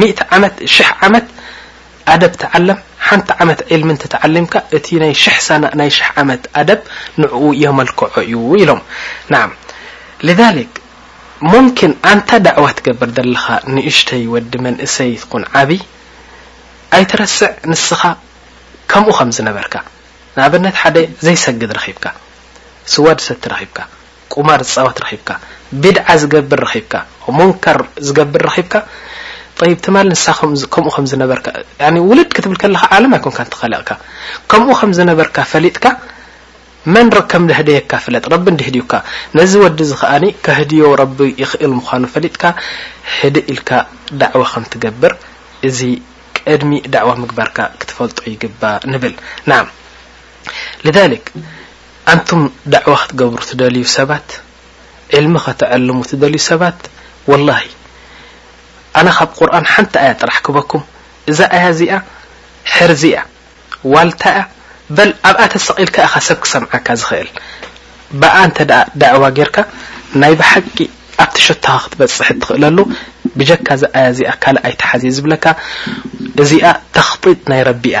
[SPEAKER 1] ሚእቲ ዓመት ሽሕ ዓመት ኣደብ ተዓለም ሓንቲ ዓመት ዒልሚ እንተተዓሊምካ እቲ ናይ ሽሕ ሰና ናይ ሽሕ ዓመት ኣደብ ንዕኡ የመልክዖ እዩ ኢሎም ናዓም لذلك ሙምኪን ኣንታ ዳዕዋ ትገብር ዘለኻ ንእሽተይ ወዲ መንእሰይ ትኹን ዓቢ ኣይትረስዕ ንስኻ ከምኡ ከም ዝነበርካ ንኣብነት ሓደ ዘይሰግድ ረኺብካ ስዋ ዝሰቲ ረኺብካ ቁማር ዝጻወት ረኺብካ ቢድዓ ዝገብር ረኺብካ ሙንከር ዝገብር ረኺብካ ጠይብ ትማል ንሳ ከምኡ ከም ዝነበርካ ያኒ ውልድ ክትብል ከለኻ ዓለም ኣይኮንካን ተኸለቕካ ከምኡ ከም ዝነበርካ ፈሊጥካ መን ከም ደህደየካ ፍለጥ ረቢ እንድህድዩካ ነዚ ወዲ እዚ ከኣኒ ከህድዮ ረቢ ይኽእል ምዃኑ ፈሊጥካ ሕድእ ኢልካ ዳዕዋ ከም ትገብር እዚ ቅድሚ ዳዕዋ ምግባርካ ክትፈልጦ ይግባ ንብል ናም لذلك ኣንቱም ዳዕዋ ክትገብሩ ትደልዩ ሰባት ዒልሚ ከተዐልሙ ትደልዩ ሰባት ወላሂ ኣነ ካብ ቁርኣን ሓንቲ ኣያ ጥራሕ ክበኩም እዛ ኣያ እዚኣ ሕርዚ እያ ዋልታ እያ በል ኣብኣ ተሰቂልካ ኢካ ሰብ ክሰምዓካ ዝክእል ብኣ እንተ ዳዕዋ ጌርካ ናይ ብሓቂ ኣብቲ ሸቶካ ክትበጽሕ እትክእለሉ ብጀካ እዛ ኣያ እዚኣ ካልእ ኣይትሓዝ እየ ዝብለካ እዚኣ ተክጢጥ ናይ ረቢ እያ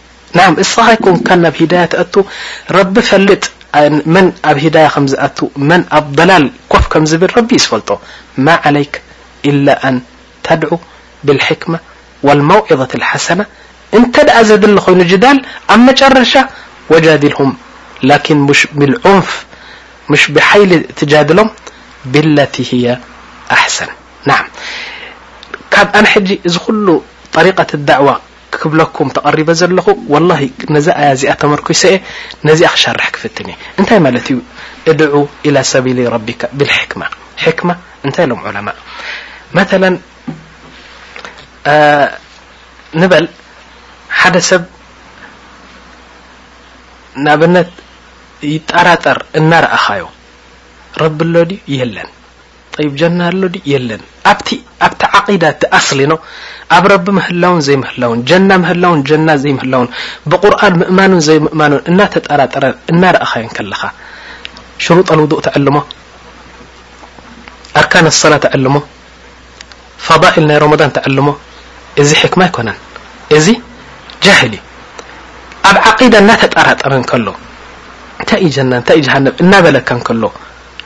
[SPEAKER 1] نعم اسكم ك ب هداية تأتو رب فلط من ب هداية م زأتو من اب ضلل كف كم زبل رب فلط ما عليك إلا أن تدعو بالحكمة والموعظة الحسنة نت زدل ين جدل ا مرشة وجادلهم لكن مش بالعنف مش بحل تجادلم بالت هي أحسن نع كب ان حج ل طريقة الدعوة ክብለኩም ተቐሪበ ዘለኹ ወላሂ ነዛ ኣያ እዚኣ ተመርኲሰ እየ ነዚኣ ክሻርሕ ክፍትን እየ እንታይ ማለት እዩ እድዑ ኢላ ሰቢሊ ረቢካ ብልሕክማ ሕክማ እንታይ ኢሎም ዑለማእ መተላ ንበል ሓደ ሰብ ንኣብነት ይጠራጠር እናረኣኻዮ ረቢ ኣሎ ድዩ የለን ጠይብ ጀና ኣሎ ድዩ የለን ኣብቲ ኣብቲ ዓቂዳ እቲ ኣስሊ ን ኣብ ረቢ ምህላውን ዘይምህላውን ጀና ምህላውን ጀና ዘይምህላውን ብቁርኣን ምእማኑን ዘይምእማኑን እናተጠራጠረ እናረኣኻዮ እንከለኻ ሽሩጥ ኣልውዱእ ተዕልሞ ኣርካን ኣሰላ ተዕልሞ ፈዳኢል ናይ ረመዳን ተዕልሞ እዚ ሕክማ ኣይኮነን እዚ ጃህል እዩ ኣብ ዓቂዳ እናተጠራጠረ እንከሎ እንታይ እዩ ጀና እንታይ እዩ ጀሃነብ እናበለካ እንከሎ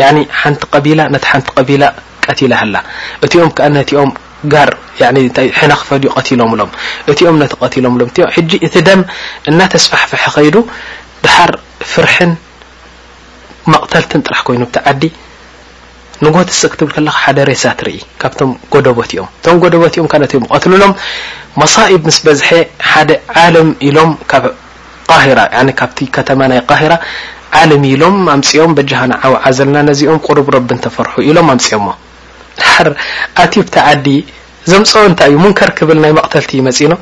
[SPEAKER 1] ያኒ ሓንቲ ቀቢላ ነቲ ሓንቲ ቀቢላ ቀቲላ ሃላ እቲኦም ከኣ ነቲኦም ጋር ያኒ እንታይ ሕነ ክፈድዩ ቀቲሎምሎም እቲኦም ነቲ ቀቲሎምሎም እቲኦም ሕጂ እቲ ደም እናተስፋሕፈሐ ከይዱ ደሓር ፍርሕን መቅተልትን ጥራሕ ኮይኑ ኣብቲ ዓዲ ንጎቲ ስቅ ክትብል ከለካ ሓደ ሬሳ ትርኢ ካብቶም ጎደቦት እዮም እቶም ጎደቦት እዮም ከኣ ነቲኦም ቀትልሎም መሳኢብ ምስ በዝሐ ሓደ ዓለም ኢሎም ካብ ቃሂራ ያኒ ካብቲ ከተማ ናይ ቃሂራ ዓልም ኢሎም ኣምጺኦም በጃኻ ንዓ ውዓ ዘልና ነዚኦም ቁሩብ ረቢ እንተፈርሑ ኢሎም ኣምጺኦሞ ድሓር ኣትዩ ኣብቲ ዓዲ ዘምጽኦ እንታይ እዩ ሙንከር ክብል ናይ መቅተልቲ እዩ መጺኖ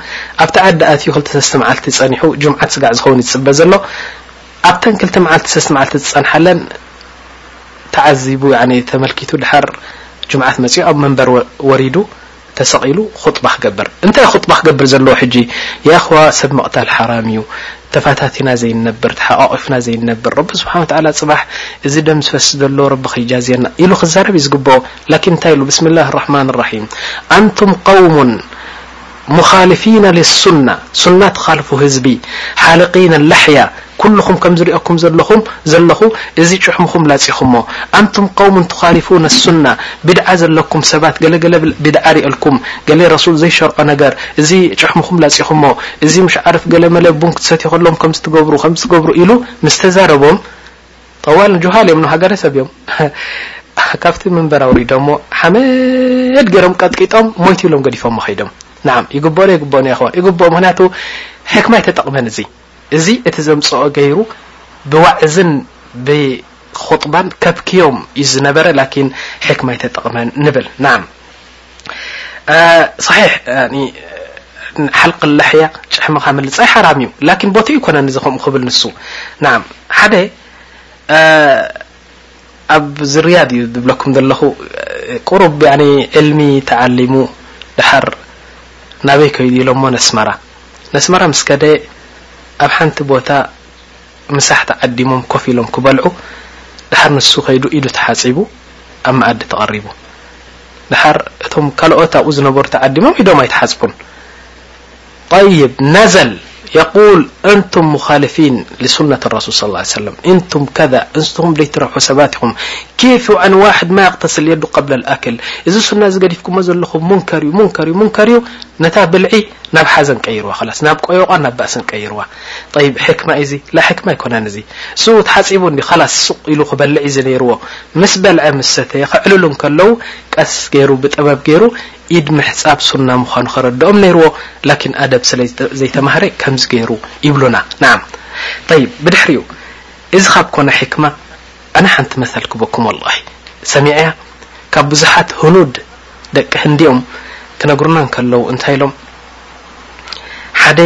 [SPEAKER 1] ኣብቲ ዓዲ ኣትዩ ክልተ ሰስተ መዓልቲ ጸኒሑ ጁምዓት ስጋዕ ዝኸውን እዩ ዝጽበ ዘሎ ኣብተን ክልተ መዓልቲ ሰስተ መዓልቲ ዝጸንሓለን ተዓዚቡ ያኒ ተመልኪቱ ድሓር ጁምዓት መጺኡ ኣብ መንበር ወሪዱ ተሰቂሉ ኹጥባ ክገብር እንታይ እዩ ኹጥባ ክገብር ዘለዎ ሕጂ ያእኽዋ ሰብ ምቅታል ሓራም እዩ ተፋታቲና ዘይንነብር ተሓቃቂፍና ዘይንነብር ረቢ ስብሓን ወተዓላ ጽባሕ እዚ ደም ዝፈስስ ዘሎ ረቢ ከይጃዝየና ኢሉ ክዛረብ እዩ ዝግብኦ ላኪን እንታይ ኢሉ ብስምላህ ራሕማን ራሒም ኣንቱም ቀውሙን ሙኻልፊና ልሱና ሱና ትኻልፉ ህዝቢ ሓልቂና ላሕያ ኩሉኹም ከም ዝሪኦኩም ዘለኹም ዘለኹ እዚ ጭሕምኹም ላጺኹሞ ኣንቱም ቀውሙን ቱኻሊፉነ ኣሱና ቢድዓ ዘለኩም ሰባት ገለ ገለ ቢድዓ ሪኤልኩም ገለ ረሱል ዘይሸርዖ ነገር እዚ ጭሕምኹም ላጺኹሞ እዚ ምሽዓርፍ ገለ መለ ቡን ክትሰትዩ ከለኹም ከምዚ ትገብሩ ከምዚ ትገብሩ ኢሉ ምስ ተዛረቦም ጠዋል ጁሃል እዮም ንሃገረሰብ እዮም ካብቲ ምንበር ኣውሪዶሞ ሓመድ ገይሮም ቀጥቂጦም ሞይቱ ኢሎም ገዲፎሞ ከይዶም ናዓም ይግብኦ ዶ የግብኦን የኸዋን ይግብኦ ምክንያቱ ሕክማ ኣይተጠቕመን እዚ እዚ እቲ ዘምጽኦ ገይሩ ብዋዕዝን ብኹጥባን ከብክዮም እዩ ዝነበረ ላኪን ሕክማ ኣይተጠቕመን ንብል ናዓም ሰሒሕ ሓልቅ ለሕያ ጭሕምኻ ምልጻይ ሓራም እዩ ላኪን ቦትኡ ኣይኮነን እዚ ከምኡ ክብል ንሱ ናዓም ሓደ ኣብ ዝርያድ እዩ ዝብለኩም ዘለኹ ቁሩብ ያኒ ዕልሚ ተዓሊሙ ደሓር ናበይ ከይዱ ኢሎሞ ነስመራ ነስመራ ምስ ከደ ኣብ ሓንቲ ቦታ ምሳሕ ተዓዲሞም ኮፍ ኢሎም ክበልዑ ደሓር ንሱ ከይዱ ኢዱ ተሓጺቡ ኣብ መኣዲ ተቐሪቡ ደሓር እቶም ካልኦት ኣብኡ ዝነበሩ ተዓዲሞም ኢዶም ኣይተሓጽቡን ጠይብ ነዘል የቁል እንቱም ሙኻልፊን ሊሱነት ረሱል ሰለላሁ ዓለይሂ ወሰለም እንቱም ከዛ እንቱም ዘይትረብሑ ሰባት ኢኹም ኬፍ ኣን ዋሕድ ማ የቅተስል የዱ ቀብለል ኣክል እዚ ሱና እዚ ገዲፍኩሞ ዘለኹም ሙንከር እዩ ሙንከር እዩ ሙንከር እዩ ነታ ብልዒ ናብ ሓዘን ቀይርዋ ኸላስ ናብ ቆዮቛን ናብ ባእስን ቀይርዋ ጠይብ ሕክማ እዩ እዚ ላ ሕክማ ኣይኮነን እዚ እሱ ተሓፂቡ እንዲ ኸላስ ሱቕ ኢሉ ክበልዕ እዩ ዝነይርዎ ምስ በልዐ ምስ ሰተየ ከዕልሉ እንከለዉ ቀስ ገይሩ ብጥበብ ገይሩ ኢድ ምሕጻብ ሱና ምዃኑ ከረድኦም ነይርዎ ላኪን ኣደብ ስለ ዘይተማህረ ከምዚ ገይሩ ይብሉና ናዓም ጠይብ ብድሕሪኡ እዚ ካብ ኮነ ሕክማ ኣነ ሓንቲ መሰል ክበኩም ወላሂ ሰሚዐያ ካብ ብዙሓት ህኑድ ደቂ ህንዲኦም ክነግሩና እንከለዉ እንታይ ኢሎም ሓደ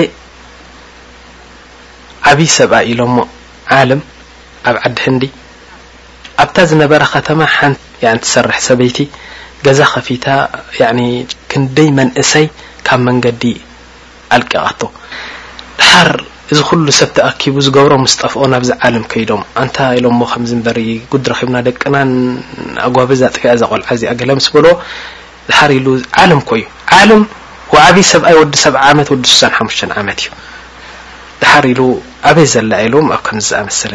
[SPEAKER 1] ዓብይ ሰብኣይ ኢሎሞ ዓለም ኣብ ዓዲ ህንዲ ኣብታ ዝነበራ ከተማ ሓንቲ ትሰርሕ ሰበይቲ ገዛ ከፊታ ክንደይ መንእሰይ ካብ መንገዲ ኣልቂቓቶ። ደሓር እዚ ኩሉ ሰብ ተኣኪቡ ዝገብሮ ምስ ጠፍኦ ናብዚ ዓለም ከይዶም ኣንታ ኢሎሞ ከምዚ እምበር ጉድ ረኺብና ደቅናን ኣጓብዝ ኣጥፊኣ እዛ ቆልዓ እዚኣ ገለ ምስ በልዎ ደሓር ኢሉ ዓለም እኮ እዩ ዓለም ወዓብይ ሰብኣይ ወዲ ሰብዓ ዓመት ወዲ ሱሳን ሓሙሽተን ዓመት እዩ ደሓር ኢሉ ኣበይ ዘላ ኢሎም ኣብ ከምዚ ዝኣመሰለ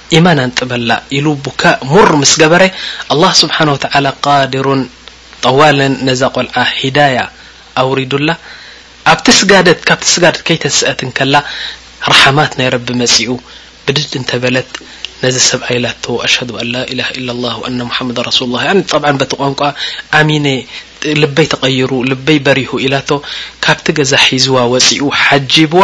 [SPEAKER 1] ኢማን ኣንጥበላ ኢሉ ቡካእ ሙር ምስ ገበረ ኣላህ ስብሓን ወተዓላ ቃድሩን ጠዋልን ነዛ ቆልዓ ሂዳያ ኣውሪዱላ ኣብቲ ስጋደት ካብቲ ስጋደት ከይተንስአት እንከላ ራሓማት ናይ ረቢ መጺኡ ብድድ እንተበለት ነዚ ሰብኣይ ኢላቶ ኣሽሀዱ ኣን ላኢላሃ ኢላላህ ወኣነ ሙሓመዳን ረሱሉላህ ያኒ ጠብዓን በቲ ቋንቋ ኣሚነ ልበይ ተቐይሩ ልበይ በሪሁ ኢላቶ ካብቲ ገዛ ሒዝዋ ወጺኡ ሓጂብዋ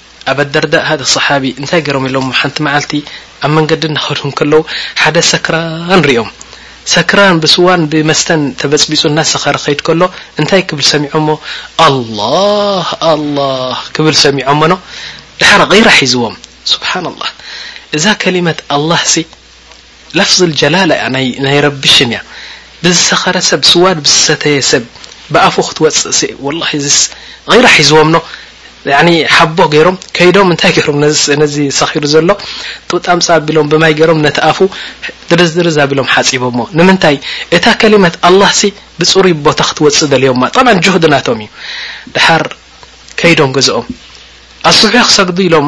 [SPEAKER 1] ኣባ ደርዳእ ሃደ ሰሓቢ እንታይ ገሮም ኢሎሞ ሓንቲ መዓልቲ ኣብ መንገዲ እናኸዱ እንከለዉ ሓደ ሰክራን ሪኦም ሰክራን ብስዋን ብመስተን ተበጽቢጹ እናሰኸረ ክኸይድ ከሎ እንታይ ክብል ሰሚዖሞ ኣላህ ኣላህ ክብል ሰሚዖሞኖ ደሓር ጊራ ሒዝዎም ሱብሓነላህ እዛ ከሊመት ኣላህሲ ለፍዝል ጀላላ እያ ናይ ረቢ ሽም እያ ብዝሰኸረ ሰብ ስዋድ ብዝሰተየ ሰብ ብኣፉ ክትወጽእ ሲ ወላሂ እዚስ ጊራ ሒዝዎም ን ሓቦ ገይሮም ከይዶም እንታይ ገይሮም ነዚ ሰኺሩ ዘሎ ጡጣምጻ ኣቢሎም ብማይ ገይሮም ነቲ ኣፉ ድርዝ ድርዝ ኣቢሎም ሓጺቦሞ ንምንታይ እታ ከሊመት ኣላህ ሲ ብጽሩይ ቦታ ክትወጽእ ደልዮማ ጠብዓን ጅሁድ ናቶም እዩ ድሓር ከይዶም ገዝኦም ኣስቡሒ ክሰግዱ ኢሎም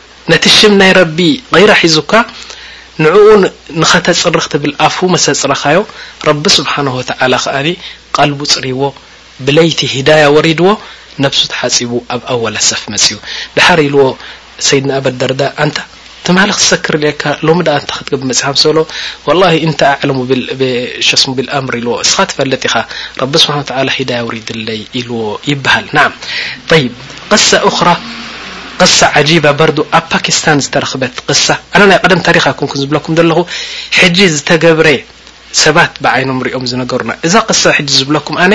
[SPEAKER 1] ነቲ ሽም ናይ ረቢ ጊራ ሒዙካ ንዕኡ ንኸተጽሪ ክትብል ኣፉ ምስ ኣጽረኻዮ ረቢ ስብሓነሁ ወተዓላ ከኣ ቐልቡ ጽርይዎ ብለይቲ ሂዳያ ወሪድዎ ነብሱ ተሓጺቡ ኣብ ኣወል ኣሰፍ መጽዩ ደሓር ኢልዎ ሰይድና ኣበደርዳ ኣንታ ትማሊ ክትሰክር ኢለካ ሎሚ ደኣ እንታይ ክትገብር መጺኻ ምስ በሎ ወላሂ እንተ ኣዕለሙ ሸስሙ ቢልኣምር ኢልዎ እስኻ ትፈልጥ ኢኻ ረቢ ስብሓነሁ ወተዓላ ሂዳያ ኣውሪድለይ ኢልዎ ይብሃል ናዓም ጠይብ ቅሳ ኡኽራ ቅሳ ዓጂባ በርዱ ኣብ ፓኪስታን ዝተረኽበት ቅሳ ኣነ ናይ ቐደም ታሪኽ ኣይኮንኩን ዝብለኩም ዘለኹ ሕጂ ዝተገብረ ሰባት ብዓይኖም ሪኦም ዝነገሩና እዛ ቅሳ ሕጂ ዝብለኩም ኣነ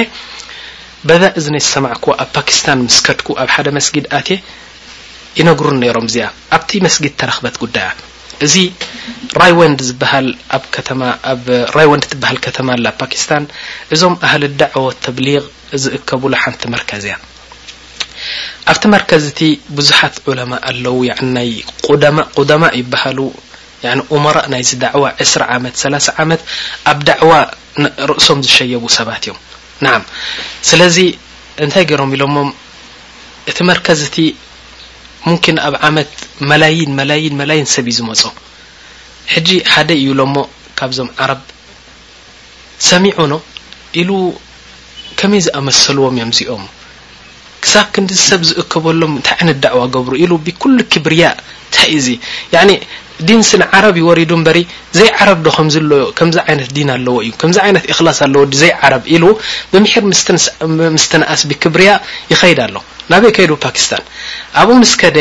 [SPEAKER 1] በዛ እዝነይ ዝሰማዕኩዋ ኣብ ፓኪስታን ምስ ከድኩ ኣብ ሓደ መስጊድ ኣትየ ይነግሩኒ ነይሮም እዚኣ ኣብቲ መስጊድ ተረኽበት ጉዳያ እዚ ራይወንድ ዝበሃል ኣብ ከተማ ኣብ ራይወንድ ትበሃል ከተማ ኣላ ፓኪስታን እዞም ኣህሊ ዳዕወት ተብሊግ ዝእከቡላ ሓንቲ መርከዝ እያ ኣብቲ መርከዝ እቲ ብዙሓት ዑለማእ ኣለው ያዕኒ ናይ ቁደማእ ቁደማእ ይበሃሉ ያዕኒ ኡመራእ ናይዚ ዳዕዋ ዕስራ ዓመት ሰላሳ ዓመት ኣብ ዳዕዋ ርእሶም ዝሸየቡ ሰባት እዮም ናዓም ስለዚ እንታይ ገይሮም ኢሎሞም እቲ መርከዝ እቲ ሙምኪን ኣብ ዓመት መላይን መላይን መላይን ሰብ እዩ ዝመጾ ሕጂ ሓደ እዩ ኢሎሞ ካብዞም ዓረብ ሰሚዑኖ ኢሉ ከመይ ዝኣመሰልዎም እዮም እዚኦም ክሳብ ክንድዚ ሰብ ዝእከበሎም እንታይ ዓይነት ዳዕዋ ገብሩ ኢሉ ብኩሉ ክብርያ እንታይ እዩ እዚ ያኒ ዲንስ ንዓረብ እዩ ወሪዱ እምበሪ ዘይዓረብ ዶ ከምዚ ኣሎ ከምዚ ዓይነት ዲን ኣለዎ እዩ ከምዚ ዓይነት እኽላስ ኣለዎ ዲ ዘይዓረብ ኢሉ ብምሒር ምስትንኣስ ብክብርያ ይኸይድ ኣሎ ናበይ ከይዱ ፓኪስታን ኣብኡ ምስ ከደ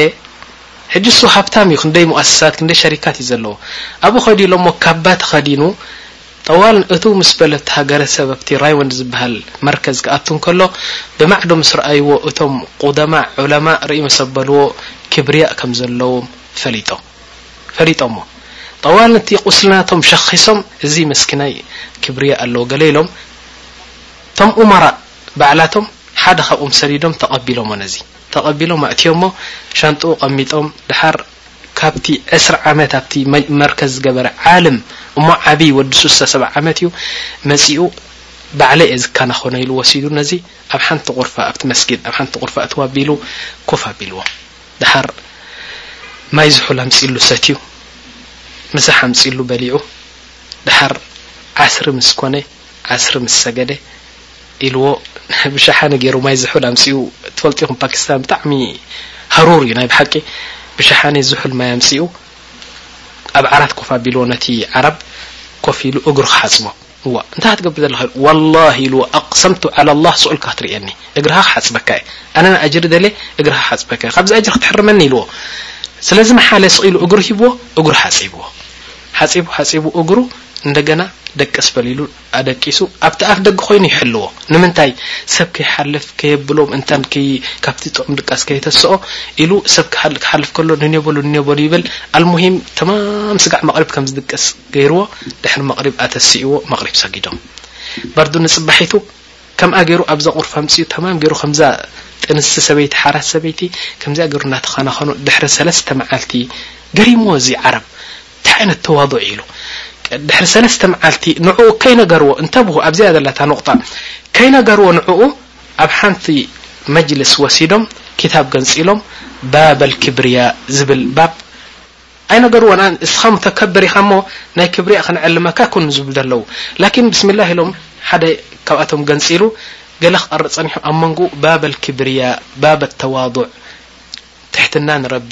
[SPEAKER 1] ሕጂ እሱ ሃብታም እዩ ክንደይ ሙኣስሳት ክንደይ ሸሪካት እዩ ዘለዎ ኣብኡ ከይዱ ኢሎሞ ካባ ተከዲኑ ጠዋል እትው ምስ በለ ኣብቲ ሃገረ ሰብ ኣብቲ ራይወንድ ዝብሃል መርከዝ ክኣቱ እንከሎ ብማዕዶ ምስ ረኣይዎ እቶም ቁደማ ዑለማእ ርእይ ምስ ኣበልዎ ክብርያእ ከም ዘለዎም ፈሊጦ ፈሊጦሞ ጠዋል ነቲ ቁስሊ ናቶም ሸኪሶም እዚ መስኪናይ ክብርያእ ኣለዎ ገለ ኢሎም እቶም ኡመራእ ባዕላቶም ሓደ ካብኦም ሰዲዶም ተቀቢሎሞ ነዚ ተቐቢሎም ኣእትዮሞ ሻንጥኡ ቐሚጦም ደሓር ካብቲ ዕስራ ዓመት ኣብቲ መርከዝ ዝገበረ ዓልም እሞ ዓቢ ወዲ ሱሳ ሰብዓ ዓመት እዩ መጺኡ ባዕለይ እየ ዝከናኸኖ ኢሉ ወሲዱ ነዚ ኣብ ሓንቲ ቑርፋ ኣብቲ መስጊድ ኣብ ሓንቲ ቑርፋ እትው ኣቢሉ ኮፍ ኣቢልዎ ደሓር ማይ ዝሑል ኣምጺሉ ሰትዩ ምሳሕ ኣምጺሉ በሊዑ ደሓር ዓስሪ ምስ ኮነ ዓስሪ ምስ ሰገደ ኢልዎ ብሸሓኒ ጌሩ ማይ ዝሑል ኣምጺኡ ትፈልጡ ኢኹም ፓኪስታን ብጣዕሚ ሃሩር እዩ ናይ ብሓቂ ብሸሓኒ ዝሑል ማይ ኣምጺኡ ኣብ ዓራት ኮፍ ኣቢልዎ ነቲ ዓረብ ኮፍ ኢሉ እግሩ ክሓጽቦ እዋ እንታይ ክትገብር ዘለካ ወላሂ ኢልዎ ኣቅሰምቱ ዓላ ኣላህ ስኡልካ ክትርእየኒ እግርካ ክሓጽበካ እየ ኣነ ንኣጅሪ ደልየ እግርካ ክሓጽበካ እየ ካብዚ ኣጅሪ ክትሕርመኒ ኢልዎ ስለዚ መሓለ ስቕ ኢሉ እግሩ ሂብዎ እግሩ ሓጺብዎ ሓጺቡ ሓጺቡ እግሩ እንደገና ደቀስ በል ኢሉ ኣደቂሱ ኣብቲ ኣፍ ደገ ኮይኑ ይሕልዎ ንምንታይ ሰብ ከይሓልፍ ከየብሎ ምእንታን ከይ ካብቲ ጥቕሚ ድቃስ ከየተስኦ ኢሉ ሰብ ክሓልፍ ከሎ ንኔ በሉ ንኔ በሉ ይብል ኣልሙሂም ተማም ስጋዕ መቕሪብ ከም ዝድቅስ ገይርዎ ድሕሪ መቕሪብ ኣተሲእዎ መቕሪብ ሰጊዶም በርዱ ንጽባሒቱ ከምኣ ገይሩ ኣብዛ ቁርፍ ኣምጺኡ ተማም ገይሩ ከምዛ ጥንስቲ ሰበይቲ ሓራስ ሰበይቲ ከምዚኣ ገይሩ እናተኸናኸኑ ድሕሪ ሰለስተ መዓልቲ ገሪምዎ እዚ ዓረብ እንታይ ዓይነት ተዋዱዕ እዩ ኢሉ ድሕሪ ሰለስተ መዓልቲ ንዕኡ ከይነገርዎ እንተብሁ ኣብዚኣ እያ ዘላ እታ ኑቕጣ ከይነገርዎ ንዕኡ ኣብ ሓንቲ መጅልስ ወሲዶም ክታብ ገንፂሎም ባብ ኣልክብርያ ዝብል ባብ ኣይነገርዎን ኣን እስኻ ሙተከብር ኢኻ እሞ ናይ ክብርያ ከነዕልመካ ኩን ዝብሉ ዘለዉ ላኪን ብስሚላህ ኢሎም ሓደ ካብኣቶም ገንፂሉ ገለ ክቐርእ ፀኒሑ ኣብ መንጎ ባብ ኣልክብርያ ባብ ኣተዋዱዕ ትሕትና ንረቢ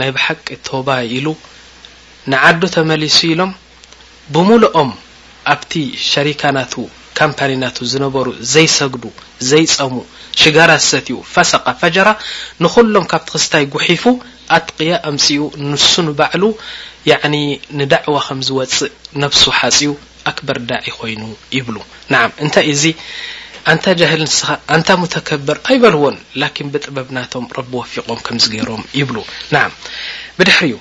[SPEAKER 1] ናይ ብሓቂ ቶባ ኢሉ ንዓዱ ተመሊሱ ኢሎም ብሙሉኦም ኣብቲ ሸሪካ ናቱ ካምፓኒ ናቱ ዝነበሩ ዘይሰግዱ ዘይጸሙ ሽጋራ ዝሰትዩ ፈሰቃ ፈጀራ ንኹሎም ካብቲ ክስታይ ጉሒፉ ኣትቅያ ኣምጺኡ ንሱ ንባዕሉ ያኒ ንዳዕዋ ከምዝወጽእ ነብሱ ሓጽዩ ኣክበር ዳዒ ኮይኑ ይብሉ ናዓም እንታይ እዩ እዚ ኣንታ ጃህል ንስኻ ኣንታ ሙተከብር ኣይበልዎን ላኪን ብጥበብ ናቶም ረቢ ወፊቆም ከምዚ ገይሮም ይብሉ ናዓም ብድሕሪኡ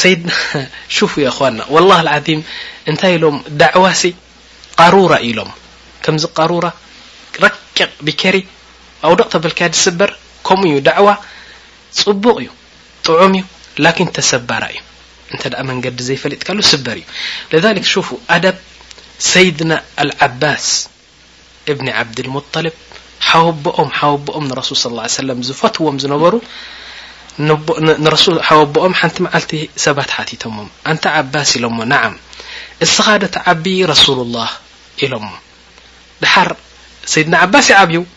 [SPEAKER 1] ሰይድና ሹፉ የእኽዋና ወላሂ ልዓዚም እንታይ ኢሎም ዳዕዋሲ ቃሩራ ኢሎም ከምዚ ቃሩራ ረቂቅ ቢኬሪ ኣውደቅ ተበልካያ ድስበር ከምኡ እዩ ዳዕዋ ጽቡቅ እዩ ጥዑም እዩ ላኪን ተሰባራ እዩ እንተ መንገዲ ዘይፈሊጥካሉ ስበር እዩ ለሊክ ሹፉ ኣደብ ሰይድና ኣልዓባስ እብኒ ዓብድልሙጠልብ ሓወቦኦም ሓወቦኦም ንረሱል ስ ሰለም ዝፈትዎም ዝነበሩ ንረሱል ሓወቦኦም ሓንቲ መዓልቲ ሰባት ሓቲቶሞም ኣንታ ዓባስ ኢሎሞ ንዓም እስኻ ዶ ተዓቢ ረሱሉላህ ኢሎሞ ድሓር ሰይድና ዓባስ ይዓብዩ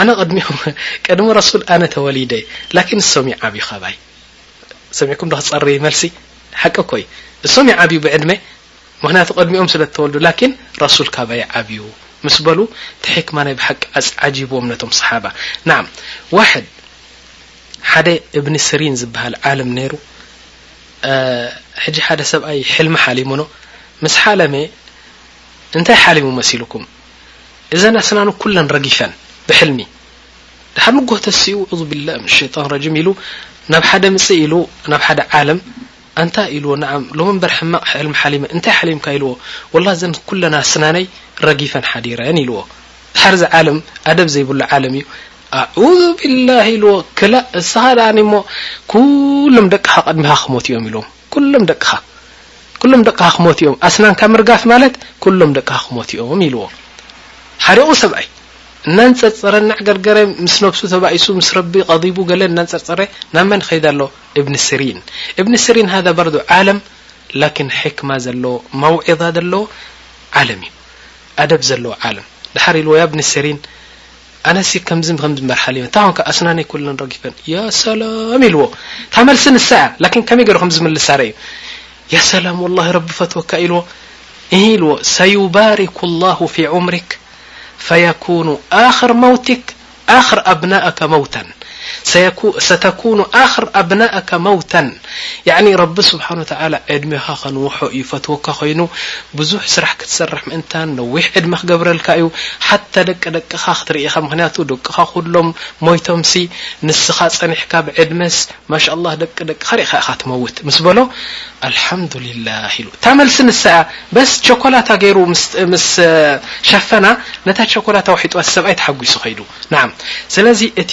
[SPEAKER 1] ኣነ ቅድሚኹም ቅድሚ ረሱል ኣነ ተወሊደ ላኪን እሶም ይዓብዩ ካባይ ሰሚዕኩም ዶ ክፀሪ መልሲ ሓቂ ኮይ እሶም ይዓብዩ ብዕድመ ምክንያቱ ቅድሚኦም ስለ ተወልዱ ላኪን ረሱል ካባይ ዓብዩ ምስ በሉ እቲ ሕክማ ናይ ብሓቂ ዓጂብዎም ነቶም ሰሓባ ናም ዋሕድ ሓደ እብኒ ስሪን ዝበሃል ዓለም ነይሩ ሕጂ ሓደ ሰብኣይ ሕልሚ ሓሊሙኖ ምስ ሓለመ እንታይ ሓሊሙ መሲልኩም እዘን ኣስናኑ ኩለን ረጊፈን ብሕልሚ ድሓር ንጎ ተሲኡ ዑዙ ቢላ ምን ሸይጣን ረጂም ኢሉ ናብ ሓደ ምፅእ ኢሉ ናብ ሓደ ዓለም ኣንታይ ኢልዎ ንዓም ሎም እምበር ሕማቕ ሕልሚ ሓሊመ እንታይ ሓሊምካ ኢልዎ ወላ እዘን ኩለን ኣስናነይ ረጊፈን ሓዲረን ኢልዎ ድሓር እዚ ዓለም ኣደብ ዘይብሉ ዓለም እዩ ኣዑዙ ቢላህ ኢልዎ ክላእ እስኻ ደኣኒ እሞ ኩሎም ደቅኻ ቅድሚኻ ክሞት እዮም ኢሎም ኩሎም ደቅኻ ኩሎም ደቅኻ ክሞቱ እዮም ኣስናንካ ምርጋፍ ማለት ኩሎም ደቅኻ ክሞቱ እዮም ኢልዎ ሓሪቑ ሰብኣይ እናንጸርጸረ እናዕገርገረ ምስ ነብሱ ተባኢሱ ምስ ረቢ ቀዲቡ ገለ እናንጸርጸረ ናብ መን ኸይድ ኣሎ እብኒ ስሪን እብኒ ስሪን ሃذ በርዱ ዓለም ላኪን ሕክማ ዘለዎ መውዒዛ ዘለዎ ዓለም እዩ ኣደብ ዘለዎ ዓለም ድሓር ኢልዎ ያ እብኒ ስሪን عناسي كمز ممرحل ت نك أسنانيكل رجفن يا سلام الو تملسن الساعة لكن كمي ر مز مل سر ي يا سلام والله رب فتوك الو لو سيبارك الله في عمرك فيكون آخر موتك آخر أبنائك موتا ተكن خر ኣبن مو ያዕኒ ረቢ ስብሓን ወተዓላ ዕድሜኻ ከንውሖ እዩ ፈትወካ ኮይኑ ብዙሕ ስራሕ ክትሰርሕ ምእንታን ነዊሕ ዕድመ ክገብረልካ እዩ ሓታ ደቂ ደቅኻ ክትርኢኻ ምክንያቱ ደቅኻ ኩሎም ሞይቶምሲ ንስኻ ጸኒሕካ ብዕድመስ ማሻላህ ደቂ ደቅኻ ርኢኻ ኢኻ ትመውት ምስ በሎ ኣልሓምዱሊላህ ኢሉ እታ መልሲ ንሳ እያ በስ ቸኮላታ ገይሩ ምስ ሸፈና ነታ ቸኮላታ ውሒጥዋ ሰብኣይ ተሓጒሱ ከይዱ ናዓም ስለዚ እቲ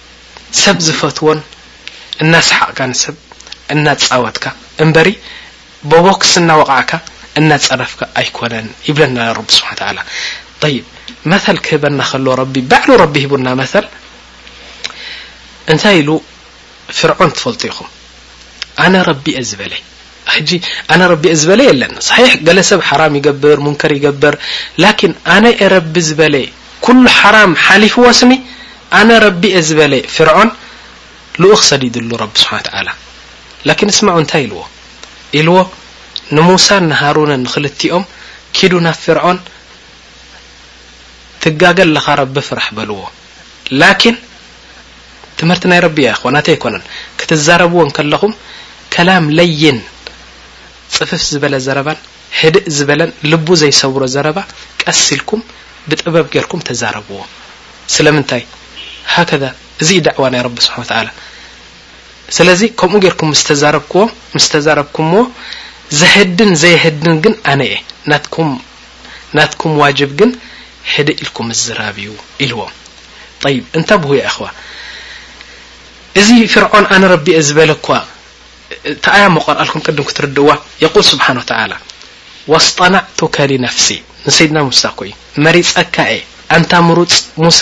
[SPEAKER 1] ሰብ ዝፈትዎን እናሰሓቕካ ንሰብ እናጻወትካ እምበሪ ቦቦክስ እናወቓዕካ እናጸረፍካ ኣይኮነን ይብለና ኣሎ ረቢ ስብሓን ተዓላ ጠይብ መተል ክህበና ከሎ ረቢ ባዕሉ ረቢ ሂቡና መተል እንታይ ኢሉ ፍርዖን ትፈልጡ ኢኹም ኣነ ረቢ እየ ዝበለ ሕጂ ኣነ ረቢየ ዝበለ የለን ሳሒሕ ገለ ሰብ ሓራም ይገብር ሙንከር ይገብር ላኪን ኣነ እየ ረቢ ዝበለ ኩሉ ሓራም ሓሊፍዎስኒ ኣነ ረቢ እየ ዝበለ ፍርዖን ልኡኽ ሰዲድሉ ረቢ ስብሓን ወተዓላ ላኪን እስማዑ እንታይ ኢልዎ ኢልዎ ንሙሳን ንሃሩንን ንክልቲኦም ኪዱ ናብ ፍርዖን ትጋገ ኣለኻ ረቢ ፍራሕ በልዎ ላኪን ትምህርቲ ናይ ረቢ ያእኽዋ ናተይ ኣይኮነን ክትዛረብዎ እንከለኹም ከላም ለይን ጽፍፍ ዝበለ ዘረባን ህድእ ዝበለን ልቡ ዘይሰብሮ ዘረባ ቀስ ኢልኩም ብጥበብ ጌርኩም ተዛረብዎ ስለምንታይ ሃከዛ እዚ እዩ ዳዕዋ ናይ ረቢ ስብሓን ወተዓላ ስለዚ ከምኡ ጌርኩም ምስ ተዛረብክዎም ምስ ተዛረብኩምዎ ዘህድን ዘየህድን ግን ኣነ እየ ናትኩም ናትኩም ዋጅብ ግን ሕድእ ኢልኩም ምዝራብ እዩ ኢልዎም ጠይብ እንተብሁ ያእኽዋ እዚ ፍርዖን ኣነ ረቢ እየ ዝበለ እኳ እታኣያ መቆርኣልኩም ቅድም ክትርድእዋ የቁል ስብሓን ወተዓላ ወስጠናዕቱከ ሊነፍሲ ንሰይድና ሙሳ ኮእዩ መሪፀካ እየ ኣንታ ምሩፅ ሙሳ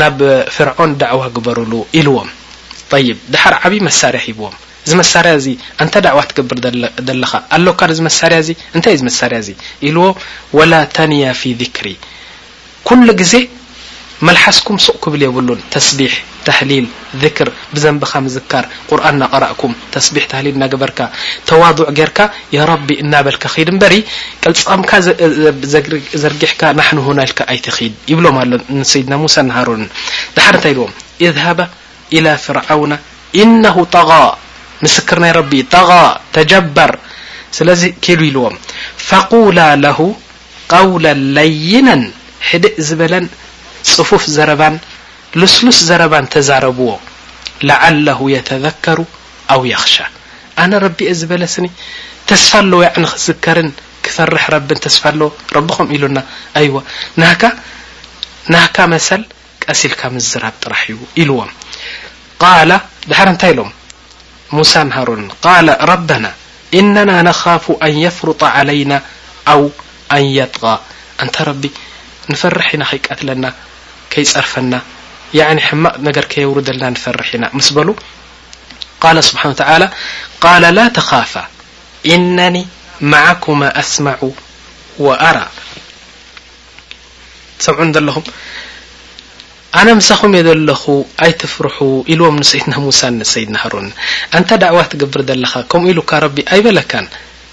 [SPEAKER 1] ናብ ፍርዖን ዳዕዋ ግበሩሉ ኢልዎም ጠይብ ድሓር ዓብይ መሳርያ ሂብዎም እዚ መሳርያ እዚ ኣንታ ዳዕዋ ትገብር ዘለኻ ኣሎካ እዚ መሳርያ እዚ እንታይ እዩ እዚ መሳርያ እዚ ኢልዎ ወላ ተንያ ፊ ዚክሪ ኩሉ ግዜ መልሓስኩም ሱቕ ክብል የብሉን ተስቢሕ ተህሊል፣ ዝክር፣ ብዘንብኻ ምዝካር፣ ቁርኣን እናቀራእኩም፣ ተስቢሕ ተህሊል እናገበርካ፣ ተዋዱዕ ጌርካ ያረቢ እናበልካ ኺድ እምበሪ ቅልጽምካ ዘርጊሕካ ናሕኑ ሁና ኢልካ ኣይትኺድ ይብሎም ኣሎ ንሰይድና ሙሳን ንሃሩንን ደሓር እንታይ ኢልዎም ኢዝሃባ ኢላ ፍርዓውና ኢነሁ ጠጋ ምስክር ናይ ረቢ እዩ ጠጋ ተጀበር ስለዚ ኪዱ ኢልዎም ፈቁላ ለሁ ቀውለን ለይነን ህድእ ዝበለን ጽፉፍ ዘረባን ልስሉስ ዘረባ እንተዛረብዎ ለዓለሁ የተዘከሩ ኣው የኽሻ ኣነ ረቢ እየ ዝበለስኒ ተስፋ ኣለዎ ያዕኒ ክዝከርን ክፈርሕ ረብን ተስፋ ኣለዎ ረቢ ከምኡ ኢሉና ኣይዋ ናህካ ናህካ መሰል ቀስ ኢልካ ምዝራብ ጥራሕ እዩ ኢልዎም ቃለ ድሓር እንታይ ኢሎም ሙሳን ሃሩንን ቃለ ረበና እነና ነኻፉ ኣን የፍሩጣ ዓለይና ኣው ኣን የጥጋ ኣንታ ረቢ ንፈርሕ ኢና ከይቀትለና ከይጸርፈና ያዕኒ ሕማቕ ነገር ከየውርደልና ንፈርሕ ኢና ምስ በሉ ቃለ ስብሓን ወተዓላ ቃለ ላ ተኻፋ ኢነኒ መዓኩማ ኣስማዑ ወኣራ ትሰምዑን ዘለኹም ኣነ ምሳኹም እየ ዘለኹ ኣይትፍርሑ ኢልዎም ንሰይድና ሙሳን ንሰይድና ሃሩን ኣንታ ዳዕዋ ትገብር ዘለኻ ከምኡ ኢሉካ ረቢ ኣይበለካን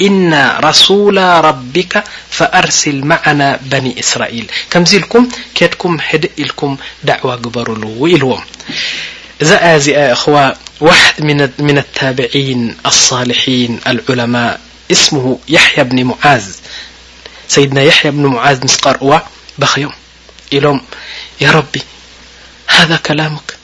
[SPEAKER 1] إنا رسول ربك فأرسل معنا بن اسرائيل كمز لكم كድكم حد الكم دعو ግበرل ኢلዎم زز يا اخوة وحد من التابعين الصالحين العلماء اسمه يحيا بن معاز سيدنا يحيا بن معاز مسقرو بخيم الهم يا ربي هذا كلامك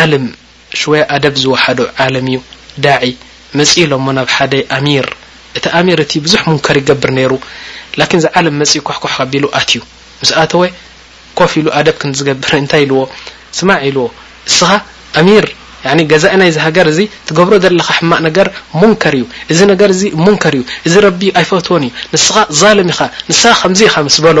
[SPEAKER 1] ዓልም ሽወያ ኣደብ ዝወሓዶ ዓለም እዩ ዳዒ መጺኡ ኢሎሞ ናብ ሓደ ኣሚር እቲ ኣሚር እቲ ብዙሕ ሙንከር ይገብር ነይሩ ላኪን እዚ ዓልም መጺኡ ኳሕኳሕ ኣቢሉ ኣትዩ ምስ ኣተወ ኮፍ ኢሉ ኣደብ ክንዲ ዝገብር እንታይ ኢልዎ ስማዕ ኢልዎ እስኻ ኣሚር ያኒ ገዛኢ ናይዚ ሃገር እዚ ትገብሮ ዘለኻ ሕማቅ ነገር ሙንከር እዩ እዚ ነገር እዚ ሙንከር እዩ እዚ ረቢ ኣይፈትዎን እዩ ንስኻ ዛልም ኢኻ ንስኻ ከምዚ ኢኻ ምስ በሎ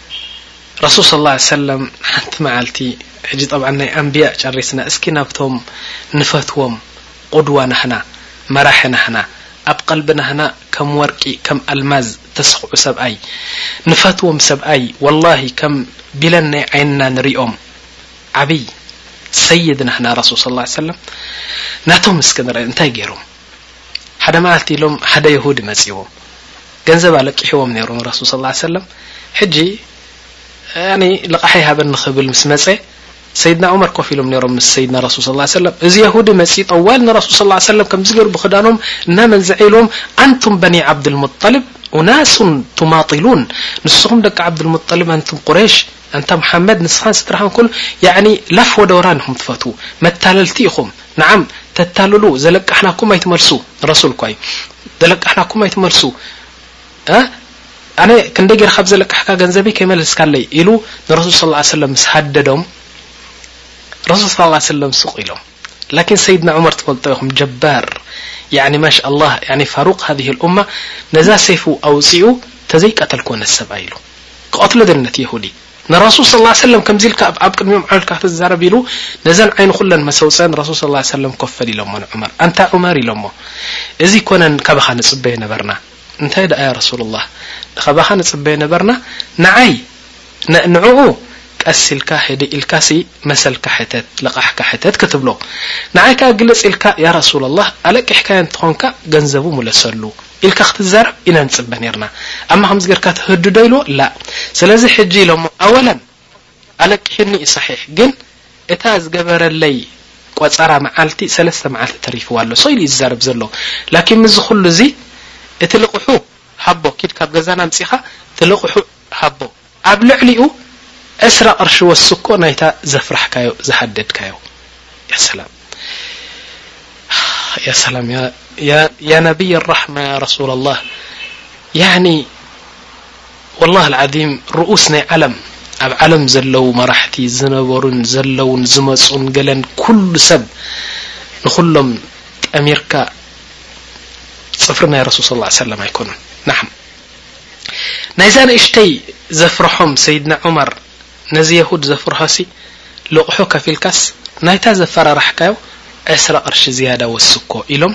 [SPEAKER 1] ረሱል ص ه ሰለም ሓንቲ መዓልቲ ሕጂ ጠብዓ ናይ ኣንብያእ ጨሪስና እስኪ ናብቶም ንፈትዎም ቁድዋ ናህና መራሒ ናህና ኣብ ቐልቢ ናህና ከም ወርቂ ከም ኣልማዝ ተስኽዑ ሰብኣይ ንፈትዎም ሰብኣይ ወላሂ ከም ቢለን ናይ ዓይንና ንሪኦም ዓብይ ሰይድ ናህና ረሱል ص ه ሰለም ናቶም እስኪ ንርኢ እንታይ ገይሮም ሓደ መዓልቲ ኢሎም ሓደ የሁዲ መጺዎም ገንዘብ ኣለቂሕዎም ነይሩ ንረሱል ስ ላ ሰለም ሕጂ ያኒ ልቓሐይ ሃበኒ ክብል ምስ መጸ ሰይድና ዑመር ኮፍ ኢሎም ነይሮም ምስ ሰይድና ረሱል ስ ላ ሰለም እዚ የሁዲ መጺ ጠዋል ንረሱል ስ ላ ሰለም ከምዚ ገይሩ ብክዳኖም እናመንዝዐ ኢሎም ኣንቱም በኒ ዓብድልሙጠልብ ኡናሱን ቱማጢሉን ንስኹም ደቂ ዓብድልሙጠልብ ኣንቱም ቁሬሽ ኣንታ መሓመድ ንስኻን ስድራኻን ኩን ያዕኒ ላፍ ወዶራ እንዲኹም ትፈትዉ መታለልቲ ኢኹም ንዓም ተታልሉ ዘለቃሕናኩም ኣይትመልሱ ንረሱል እኳ እዩ ዘለቃሕናኩም ኣይትመልሱ እ ኣነ ክንደይ ጌረ ካብ ዘለቃሕካ ገንዘበይ ከይመለስካለይ ኢሉ ንረሱል ስ ሰለም ምስ ሃደዶም ረሱል ስ ሰለም ሱቕ ኢሎም ላኪን ሰይድና ዑመር ትፈልጦ ኢኹም ጀባር ያኒ ማሻላህ ያኒ ፋሩቅ ሃዚህ ኣልኡማ ነዛ ሰይፉ ኣውጺኡ ተዘይቀተልክዎ ነዚ ሰብኣይ ኢሉ ክቐትሎ ደልዩ ነቲ የሁዲ ንረሱል ስ ላ ሰለም ከምዚ ኢልካ ኣብ ቅድሚኦም ዓልካ ክትዛረብ ኢሉ ነዘን ዓይኒ ኩለን መሰውፀን ረሱል ስ ላ ሰለም ኮፈል ኢሎሞ ንዑመር ኣንታ ዑመር ኢሎሞ እዚ ኮነን ካባኻ ንፅበዮ ነበርና እንታይ ደኣ ያ ረሱሉላህ ንኸባኻ ንፅበዮ ነበርና ንዓይ ንዕኡ ቀስ ኢልካ ህድእ ኢልካሲ መሰልካ ሕተት ልቓሕካ ሕተት ክትብሎ ንዓይ ከኣ ግልጽ ኢልካ ያ ረሱለላህ ኣለቂሕካዮ እንተኾንካ ገንዘቡ ምለሰሉ ኢልካ ክትዛረብ ኢና ንጽበ ኔርና ኣማ ከምዚ ጌርካ ተህድዶ ኢልዎ ላእ ስለዚ ሕጂ ኢሎሞ ኣወለን ኣለቂሑኒ እዩ ሰሒሕ ግን እታ ዝገበረለይ ቆጸራ መዓልቲ ሰለስተ መዓልቲ ተሪፍዋ ኣሎ ሶ ኢሉ እዩ ዝዛረብ ዘሎ ላኪን ምስዚ ኩሉ እዚ እቲ ልቕሑ ሃቦ ኪድ ካብ ገዛና ኣምጺኻ እቲ ልቕሑ ሃቦ ኣብ ልዕሊኡ ዕስራ ቅርሺ ወስኮ ናይታ ዘፍራሕካዮ ዝሃደድካዮ ያ ሰላም ያ ሰላም ያ ነብይ ኣራሕማ ያ ረሱል ኣላህ ያኒ ወላሂ ኣልዓዚም ርኡስ ናይ ዓለም ኣብ ዓለም ዘለዉ መራሕቲ ዝነበሩን ዘለዉን ዝመፁን ገለን ኩሉ ሰብ ንኹሎም ጠሚርካ ፅፍሪ ናይ ረሱል ስ ሰለም ኣይኮኑን ናም ናይዛ ንእሽተይ ዘፍርሖም ሰይድና ዑመር ነዚ የሁድ ዘፍርሖሲ ልቕሑ ከፊልካስ ናይታ ዘፈራራሕካዮ ዕስራ ቅርሺ ዝያዳ ወስኮ ኢሎም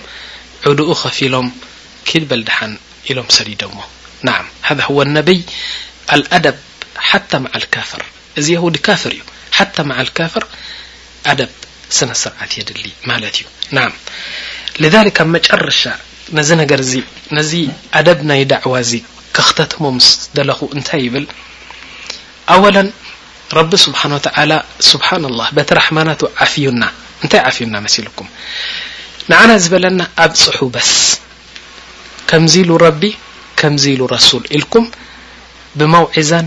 [SPEAKER 1] ዕድኡ ከፊሎም ኪድ በል ደሓን ኢሎም ሰዲዶሞ ናዓም ሃዛ ሁወ ነብይ ኣልኣደብ ሓታ መዓ ኣልካፍር እዚ የሁዲ ካፍር እዩ ሓታ መዓ ኣልካፍር ኣደብ ስነ ስርዓት የድሊ ማለት እዩ ናም لذلك ኣብ መጨረሻ ነዚ ነገር እዚ ነዚ ኣደብ ናይ ዳዕዋ እዚ ከክተትሞ ምስ ደለኹ እንታይ ይብል ኣወለን ረቢ ስብሓን ወተዓላ ስብሓን ኣላህ በቲ ራሕማናቱ ዓፍዩና እንታይ ዓፍዩና መሲልኩም ንዓና ዝበለና ኣብፅሑ በስ ከምዚ ኢሉ ረቢ ከምዚ ኢሉ ረሱል ኢልኩም ብመውዒዛን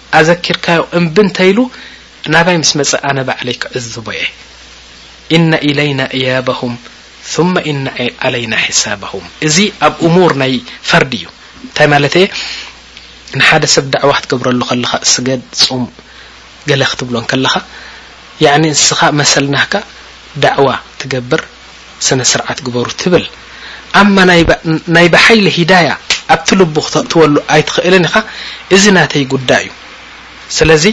[SPEAKER 1] ኣዘኪርካዮ እምቢ እንተኢሉ ናባይ ምስ መጸ ኣነ ባዕለይ ክዕዝቦ'የ። ኢነ ኢለይና እያበሁም ሱመ ኢነ ዓለይና ሒሳበሁም እዚ ኣብ እሙር ናይ ፈርዲ እዩ። እንታይ ማለተይ'የ ንሓደ ሰብ ዳዕዋ ክትገብረሉ ከለኻ ስገድ ጹም ገለ ክትብሎ እንከለኻ ያዕኒ ንስኻ መሰል ናህካ ዳዕዋ ትገብር፣ ስነ ስርዓት ግበሩ ትብል ኣማ ናይ ብሓይሊ ሂዳያ ኣብቲ ልቡ ክተእትወሉ ኣይትኽእልን ኢኻ እዚ ናተይ ጉዳይ እዩ ስለዚ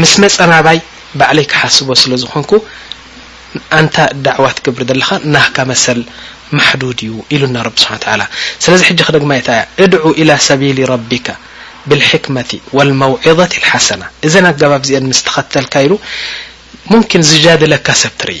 [SPEAKER 1] ምስ መጸ ናባይ ባዕለይ ክሓስቦ ስለ ዝኾንኩ ኣንታ ዳዕዋ ትገብር ዘለኻ ናህካ መሰል ማሕዱድ እዩ ኢሉና ረቢ ስብሓን ተዓላ ስለዚ ሕጂ ክደግማ እየ ታያ እድዑ ኢላ ሰቢሊ ረቢካ ብልሕክመቲ ወልመውዒዘቲ ልሓሰና እዘን ኣገባብ እዚአን ምስ ተኸተልካ ኢሉ ሙምኪን ዝጃድለካ ሰብ ትርኢ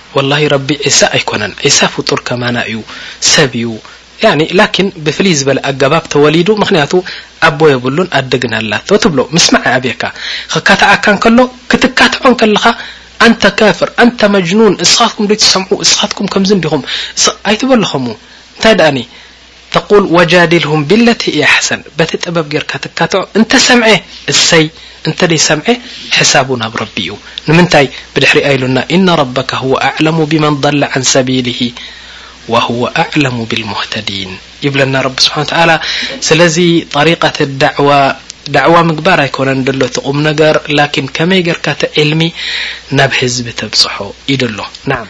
[SPEAKER 1] ወላሂ ረቢ ዒሳ ኣይኮነን ዒሳ ፍጡር ከማና እዩ ሰብ እዩ ያኒ ላኪን ብፍልይ ዝበለ ኣገባብ ተወሊዱ ምክንያቱ ኣቦ የብሉን ኣደ ግን ኣላቶ ትብሎ ምስማዕ ይኣብየካ ክካታዓካ እንከሎ ክትካትዖ እንከለካ ኣንተ ካፍር ኣንተ መጅኑን እስኻትኩም ዶ ትሰምዑ እስኻትኩም ከምዚ እንዲኹም ኣይትበሎ ከምኡ እንታይ ደኣኒ ተቁል ወጃዲልሁም ቢለቲ ሂየ ኣሕሰን በቲ ጥበብ ጌርካ ትካትዖ እንተ ሰምዐ እሰይ እንተ ደይ ሰምዐ ሕሳቡ ናብ ረቢ እዩ ንምንታይ ብድሕሪኣ ኢሉና ኢነ ረበከ ሁወ ኣዕለሙ ቢመን ضለ ዓን ሰቢሊሂ ወሁወ ኣዕለሙ ቢልሙህተዲን ይብለና ረቢ ስብሓን ወተዓላ ስለዚ ጠሪቀት ዳዕዋ ዳዕዋ ምግባር ኣይኮነን ደሎ እቲ ቁም ነገር ላኪን ከመይ ጌርካ እቲ ዕልሚ ናብ ህዝቢ ተብጽሖ እዩ ደሎ ናዓም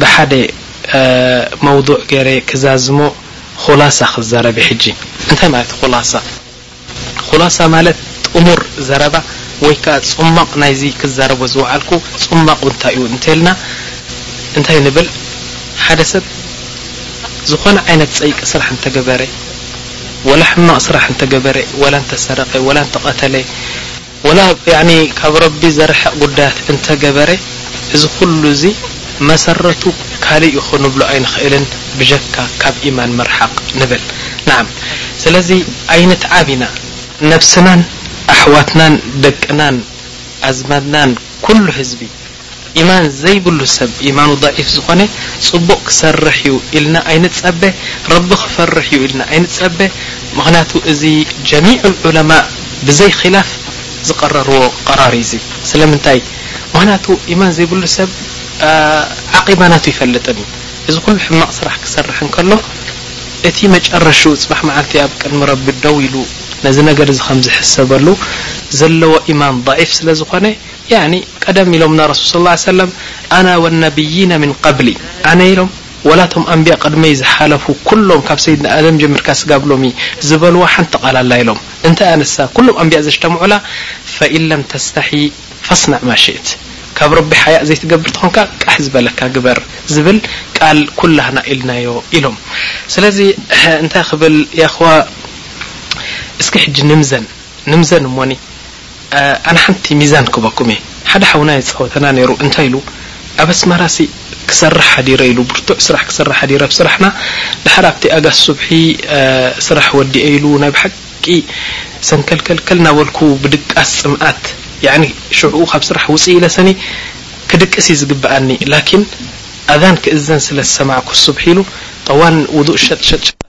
[SPEAKER 1] ብሓደ መውዱዕ ገይረ ክዛዝሞ ኹላሳ ክዛረብ እየ ሕጂ። እንታይ ማለት እዩ ኹላሳ? ኹላሳ ማለት ጥሙር ዘረባ ወይ ከኣ ጽሟቕ ናይዚ ክዛረቦ ዝወዓልኩ ጽሟቑ እንታይ እዩ እንተልና እንታይ ንብል ሓደ ሰብ ዝኾነ ዓይነት ጸይቂ ስራሕ እንተገበረ ወላ ሕማቕ ስራሕ እንተገበረ ወላ እንተሰረቐ ወላ እንተቐተለ ወላ ያኒ ካብ ረቢ ዘርሕቅ ጉዳያት እንተ ገበረ እዚ ኩሉ እዚ መሰረቱ ካልእ ዩ ክንብሎ ኣይንክእልን ብጀካ ካብ ኢማን ምርሓቅ ንብል ናዓም ስለዚ ኣይንትዓብ ኢና ነብስናን ኣሕዋትናን ደቅናን ኣዝማድናን ኩሉ ህዝቢ። ኢማን ዘይብሉ ሰብ ኢማኑ ضዒፍ ዝኾነ ጽቡቕ ክሰርሕ ዩ ኢልና ኣይንጸበ ረቢ ክፈርሕ ዩ ኢልና ኣይንጸበ ምኽንያቱ እዚ ጀሚዕ ዑለማእ ብዘይ ኺላፍ ዝቐረርዎ ቐራር ዩ እዚ ስለምንታይ ምኽንያቱ ኢማን ዘይብሉ ሰብ ዓቒባ ናቱ ኣይፈልጥን ዩ እዚ ኹሉ ሕማቕ ስራሕ ክሰርሕ እንከሎ እቲ መጨረሽኡ ጽባሕ መዓልቲ ኣብ ቅድሚ ረቢ ደው ኢሉ ነዚ ነገር እዚ ከም ዝሕሰበሉ ዘለዎ ኢማን ضዒፍ ስለ ዝኾነ ያኒ ቀደም ኢሎምና ረሱል ሰለላሁ ዓለይሂ ወሰለም ኣና ወነብይነ ሚን ቀብሊ ኣነ ኢሎም ወላ እቶም ኣንብያ ቅድመይ ዝሓለፉ ኩሎም ካብ ሰይድና ኣደም ጀሚርካ ስጋብ ሎሚ ዝበልዋ ሓንቲ ቃል ኣላ ኢሎም እንታይ እያ ንሳ ኩሎም ኣንብያ ዘጅተምዑላ ፈኢን ለም ተስተሒ ፈስነዕ ማ ሽእት ካብ ረቢ ሓያእ ዘይትገብር ተኾንካ ቃሕ ዝበለካ ግበር ዝብል ቃል ኩላህና ኢልናዮ ኢሎም ስለዚ እንታይ ክብል ያእኽዋ እስኪ ሕጂ ንምዘን ንምዘን እሞኒ ኣነ ሓንቲ ሚዛን ክበኩም እየ ሓደ ሓውና የጻወተና ነይሩ እንታይ ኢሉ ኣብ ኣስመራሲ ክሰርሕ ሓዲረ ኢሉ ብርቱዕ ስራሕ ክሰርሕ ሓዲረ ኣብ ስራሕና ድሓር ኣብቲ ኣጋስ ሱብሒ ስራሕ ወዲኤ ኢሉ ናይ ብሓቂ ሰንከልከልከል ናበልኩ ብድቃስ ጽምኣት ያኒ ሽዑኡ ካብ ስራሕ ውጽእ ኢለ ሰኒ ክድቅስ እዩ ዝግብኣኒ ላኪን ኣዛን ክእዘን ስለ ዝሰማዕኩ ሱብሒ ኢሉ ጠዋል ውዱእ ሸጥ ሸጥ ሸጥ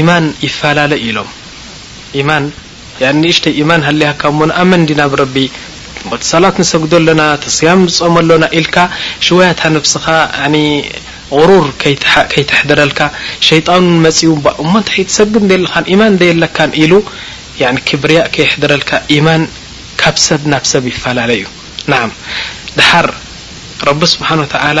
[SPEAKER 1] ኢማን ይፈላለ እዩ ኢሎም ኢማን ያኒ ንእሽተይ ኢማን ሃልያካ እሞ ንኣምን ዲና ብረቢ ሰላት ንሰግዶ ኣለና ተስያም ንጾሞ ኣሎና ኢልካ ሽወያ እታ ነብስኻ ያኒ ቁሩር ከይተሕድረልካ ሸይጣን ውን መጺኡ እሞ እንታይ ትሰግድ ደለኻን ኢማን ደየለካን ኢሉ ያኒ ክብርያእ ከየሕድረልካ ኢማን ካብ ሰብ ናብ ሰብ ይፈላለ እዩ ናዓም ድሓር ረቢ ስብሓን ወተዓላ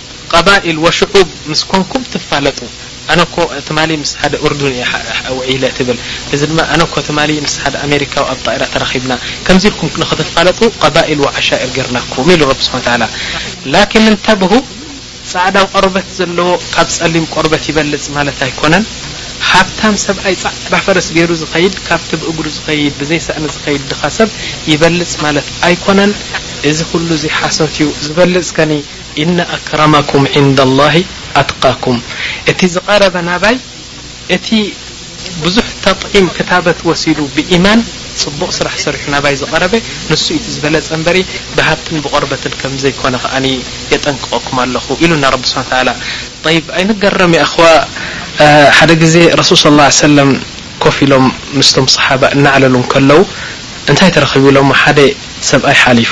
[SPEAKER 1] ቀባኢል ወሽዑብ ምስ ኮንኩም ትፋለጡ። ኣነ እኮ ትማሊ ምስ ሓደ ኡርዱኒ እየ ውዒለ ትብል። እዚ ድማ ኣነ እኮ ትማሊ ምስ ሓደ ኣሜሪካዊ ኣብ ጣኢራ ተራኺብና። ከምዚ ኢልኩም ንኽትፋለጡ ቀባኢል ወዓሻኢር ገርናኩም ኢሉ ረቢ ስብሓን ወተዓላ። ላኪን እንተብሁ ጻዕዳ ቆርበት ዘለዎ ካብ ጸሊም ቆርበት ይበልጽ ማለት ኣይኮነን። ሃብታም ሰብኣይ ጻዕዳ ፈረስ ገይሩ ዝኸይድ ካብቲ ብእግሩ ዝኸይድ ብዘይ ሳእኒ ዝኸይድ ድኻ ሰብ ይበልጽ ማለት ኣይኮነን። እዚ ኩሉ እዚ ሓሶት እዩ። ዝበልጽ ከኒ ኢነ ኣክረመኩም ዒንደላሂ ኣትቃኩም እቲ ዝቀረበ ናባይ እቲ ብዙሕ ተጥዒም ክታበት ወሲዱ ብኢማን ጽቡቅ ስራሕ ሰሪሑ ናባይ ዝቀረበ ንሱ እዩ እቲ ዝበለጸ እምበሪ ብሃብትን ብቆርበትን ከምዘይኮነ ከኣ የጠንቅቀኩም ኣለኩ ኢሉና ረቢ ስብሓን ወተዓላ ጠይብ ኣይንገረም ያኣኽዋ ሓደ ግዜ ረሱል ሰለላሁ ዓለይሂ ወሰለም ኮፍ ኢሎም ምስቶም ሰሓባ እናዕለሉ እንከለዉ እንታይ ተረኪቡ ኢሎሞ ሓደ ሰብኣይ ሓሊፉ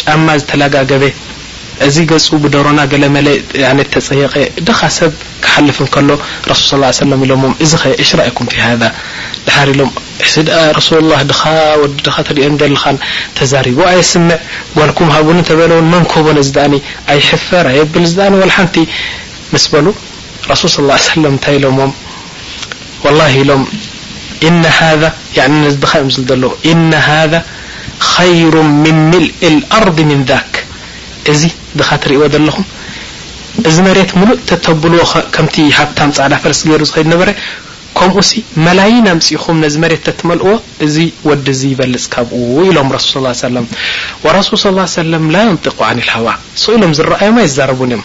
[SPEAKER 1] ጫማ ዝተላጋገበ እዚ ገጹ ብደሮና ገለመለ ያኒ እተጸየቀ ድኻ ሰብ ክሓልፍ እንከሎ ረሱል ሰለላሁ ዓለይሂ ወሰለም ኢሎሞም እዚኸ እሽ ራኢኩም ፊ ሃዛ ድሓር ኢሎም እሺ ድኣ ረሱለላህ ድኻ ወዲ ድኻ ተድእዮ እንደልኻን ተዛሪቡ ኣየስምዕ ጓልኩም ሃቡኒ እንተበለውን መን ኮቦ ነዚ ድኣኒ ኣይሕፈር ኣየብል እዚ ድኣኒ ዋላሓንቲ ምስ በሉ ረሱል ሰለላሁ ዓለይሂ ወሰለም እንታይ ኢሎሞም ወላሂ ኢሎም ኢነ ሃዛ ያኒ ነዚ ድኻ እዮም ዝብሉ ዘለዉ ኢነ ሃዛ ኸይሩ ሚን ሚልኢል ኣርዲ ሚን ዛክ እዚ ድኻ ትርእይዎ ዘለኹም እዚ መሬት ምሉእ ተተብልዎ ከምቲ ሃብታም ጻዕዳ ፈረስ ገይሩ ዝኸይድ ዝነበረ ከምኡሲ መላይን ኣምጺእኹም ነዚ መሬት ተትመልእዎ እዚ ወዲ እዚ ይበልጽ ካብኡ ኢሎም ረሱል ሰለላሁ ዓለይሂ ወሰለም ወረሱል ሰለላሁ ዓለይሂ ወሰለም ላ የንጢቁ ዓኒል ሃዋ ሰው ኢሎም ዝረኣዮም ኣይዛረቡን እዮም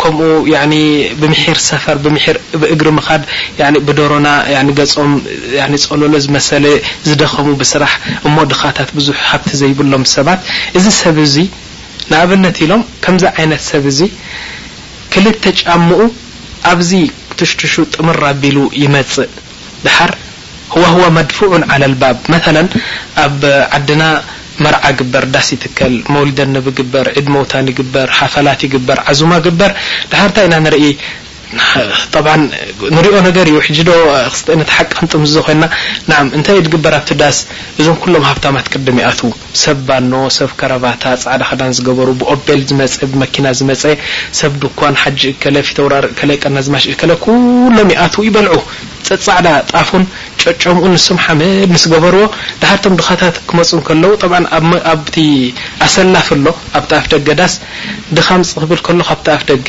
[SPEAKER 1] ከምኡ ያኒ ብምሒር ሰፈር ብምሒር ብእግሪ ምኻድ ያኒ ብዶሮና ያኒ ገጾም ያኒ ጸሎሎ ዝመሰለ ዝደኸሙ ብስራሕ እሞ ድኻታት ብዙሕ ሃብቲ ዘይብሎም ሰባት እዚ ሰብ እዚ ንኣብነት ኢሎም ከምዚ ዓይነት ሰብ እዚ ክልተ ጫምኡ ኣብዚ ትሽትሹ ጥምር ኣቢሉ ይመጽእ ደሓር ህዋህዋ መድፍዑን ዓላ ኣልባብ መተለን ኣብ ዓድና መርዓ ግበር ዳስ ይትከል መውሊደ ነቢ ይግበር ዒድ መውታን ይግበር ሃፈላት ይግበር ዓዙማ ይግበር ደሓር ታይ ኢና ንርኢ ጠብዓ ንሪኦ ነገር እዩ ሕጂ ዶ ክስተ ነቲ ሓቂ ክንጥምዝዞ ኮይና ናዓም እንታይ እዩ ዝግበር ኣብቲ ዳስ እዞም ኩሎም ሃብታማት ቅድም ይኣትዉ ሰብ ባኖ ሰብ ከረቫታ ጻዕዳ ክዳን ዝገበሩ ብኦቤል ዝመጸ ብመኪና ዝመጸ ሰብ ድኳን ሓጂ እከለ ፊተውራሪ እከለ ቀናዝማች እከለ ኩሎም ይኣትዉ ይበልዑ ጸጻዕዳ ጣፉን ጨጨሙኡን ንሶም ሓመድ ምስ ገበርዎ ድሓር እቶም ድኻታት ክመጹ እንከለዉ ጠብዓን ኣብ ኣብቲ ኣሰላፊ ኣሎ ኣብቲ ኣፍደገ ዳስ ድኻ ምጽእ ክብል ከሎ ካብቲ ኣፍደገ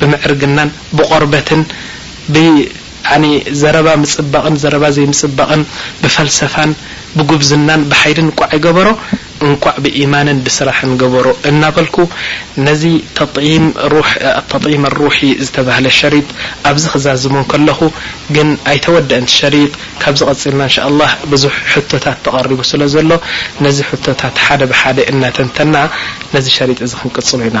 [SPEAKER 1] ብምዕርግናን ብቆርበትን ብ ዘረባ ምጽባቕን ዘረባ ዘይምጽባቕን ብፈልሰፋን ብጉብዝናን ብሓይልን እኳ ኣይገበሮ እንኳዕ ብኢማንን ብስራሕን ገበሮ እናበልኩ ነዚ ተጥይም ሩሕ ኣተጥይም ኣሩሒ ዝተባህለ ሸሪጥ ኣብዚ ክዛዝሞ እንከለኹ ግን ኣይተወደእን እቲ ሸሪጥ ካብዚ ቀጺልና እንሻኣላህ ብዙሕ ሕቶታት ተቐሪቡ ስለዘሎ ነዚ ሕቶታት ሓደ ብሓደ እናተንተና ነዚ ሸሪጥ እዚ ክንቅጽሎ ኢና።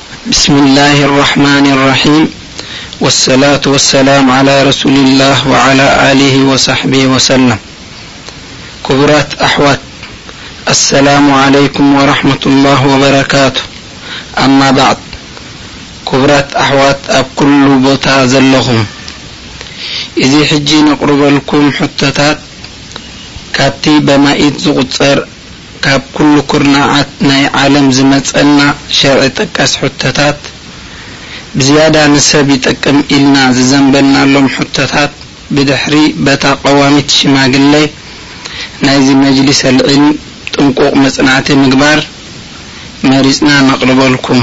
[SPEAKER 2] ብስሚላሂ ራሕማኒ ራሒም ወሰላቱ ወሰላም ዓላ ረሱሊላህ ወዓላ ኣሊሂ ወሳሕቢሂ ወሰለም ኩቡራት ኣሕዋት ኣሰላሙ ዓለይኩም ወራሕመቱላህ ወበረካቱ ኣማ ባዕድ ኩቡራት ኣሕዋት ኣብ ኩሉ ቦታ ዘለኹም ኢዚ ሕጂ ነቅርበልኩም ሕቶታት ካብቲ በማኢት ዝቁጸር ካብ ኩሉ ኩርናዓት ናይ ዓለም ዝመጸና ሸርዒ ጠቀስ ሕቶታት፣ ብዝያዳ ንሰብ ይጠቅም ኢልና ዝዘንበልናሎም ሕቶታት፣ ብድሕሪ በታ ቀዋሚት ሽማግለ ናይዚ መጅሊስ ኣልዒልም ጥንቁቕ መጽናዕቲ ምግባር መሪጽና ነቕርበልኩም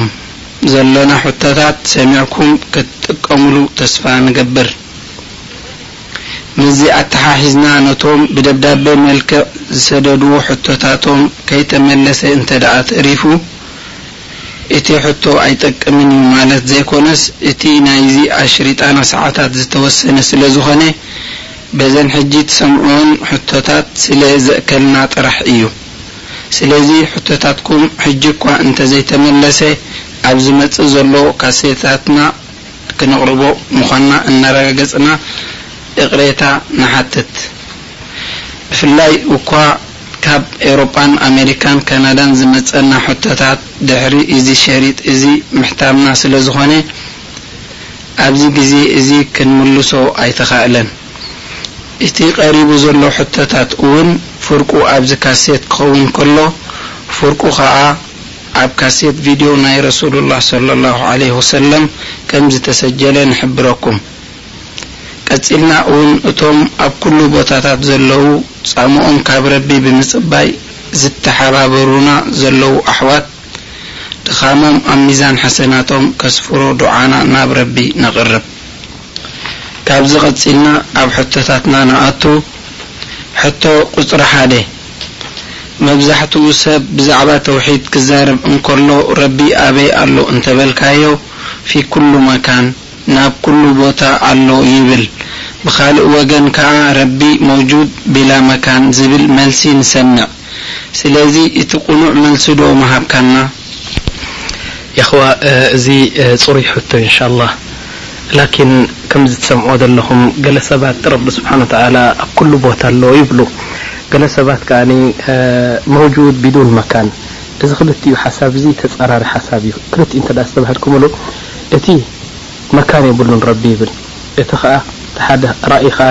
[SPEAKER 2] ዘሎና ሕቶታት ሰሚዕኩም ክትጥቀሙሉ ተስፋ ንገብር። ምስዚ ኣተሓሒዝና ነቶም ብደብዳበ መልክዕ ዝሰደድዎ ሕቶታቶም ከይተመለሰ እንተድኣ ተሪፉ እቲ ሕቶ ኣይጠቅምን እዩ ማለት ዘይኮነስ እቲ ናይዚ ኣሽሪጣና ሰዓታት ዝተወሰነ ስለዝኾነ በዘን ሕጂ ትሰምዕወን ሕቶታት ስለ ዘእከልና ጥራሕ እዩ። ስለዚ ሕቶታትኩም ሕጂ'ኳ እንተዘይተመለሰ ኣብ ዝመጽእ ዘሎ ካሴታትና ክነቕርቦ ምዃንና እናረጋገጽና እቕሬታ ንሓትት። ብፍላይ እኳ ካብ ኤውሮጳን ኣመሪካን ካናዳን ዝመጸና ሕቶታት ድሕሪ እዚ ሸሪጥ እዚ ምሕታምና ስለ ዝኾነ ኣብዚ ግዜ እዚ ክንምልሶ ኣይተኻእለን። እቲ ቀሪቡ ዘሎ ሕቶታት እውን ፍርቁ ኣብዚ ካሴት ክኸውን ከሎ ፍርቁ ከኣ ኣብ ካሴት ቪድዮ ናይ ረሱሉላህ ሶለሏሁ ዓለይሂ ወሰለም ከም ዝተሰጀለ ንሕብረኩም። ቀጺልና እውን እቶም ኣብ ኩሉ ቦታታት ዘለዉ ጻምኦም ካብ ረቢ ብምጽባይ ዝተሓባበሩና ዘለዉ ኣሕዋት ድኻሞም ኣብ ሚዛን ሓሰናቶም ከስፍሮ ዱዓና ናብ ረቢ ነቕርብ። ካብዚ ቀጺልና ኣብ ሕቶታትና ንኣቱ። ሕቶ ቁጽሪ ሓደ። መብዛሕትኡ ሰብ ብዛዕባ ተውሒድ ክዛረብ እንከሎ ረቢ ኣበይ ኣሎ እንተበልካዮ ፊ ኩሉ መካን፣ ናብ ኩሉ ቦታ ኣሎ ይብል። ብኻልእ ወገን ከኣ ረቢ መውጁድ ቢላ መካን ዝብል መልሲ ንሰምዕ። ስለዚ እቲ ቅኑዕ መልሲዶ ምሃብካና?
[SPEAKER 1] የሕዋ እዚ ጽሩይ ሕቶ እዩ እንሻላህ ላኪን ከምዚ ትሰምዕዎ ዘለኹም ገለ ሰባት ረቢ ስብሓን ወተዓላ ኣብ ኩሉ ቦታ ኣሎ ይብሉ ገለ ሰባት ከኣ መውጁድ ቢዱን መካን እዚ ክልቲኡ ሓሳብ እዚ ተጻራሪ ሓሳብ እዩ ክልቲኡ እንተ ኣስተብሃልኩምሉ እቲ መካን የብሉን ረቢ ይብል እቲ ከኣ እቲ ሓደ ራኢ ከኣ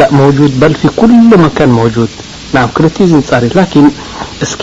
[SPEAKER 1] ላእ መውጁድ በል ፊ ኩሉ መካን መውጁድ ናዓም ክልቲኡ ዝንጻር እዩ ላኪን እስኪ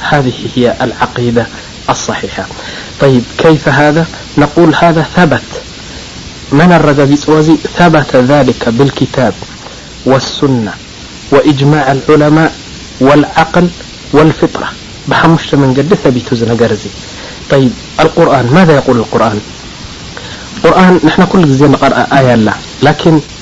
[SPEAKER 1] هذه هي العقيدة الصحيحة ي كيف هذا نقول هذا ثبت من لرجو ثبت ذلك بالكتاب والسنة واجماع العلماء والعقل والفطرة بم من ج ثبت نر ي يالقرآنماذا يقول القرآن نا كل قر آي ل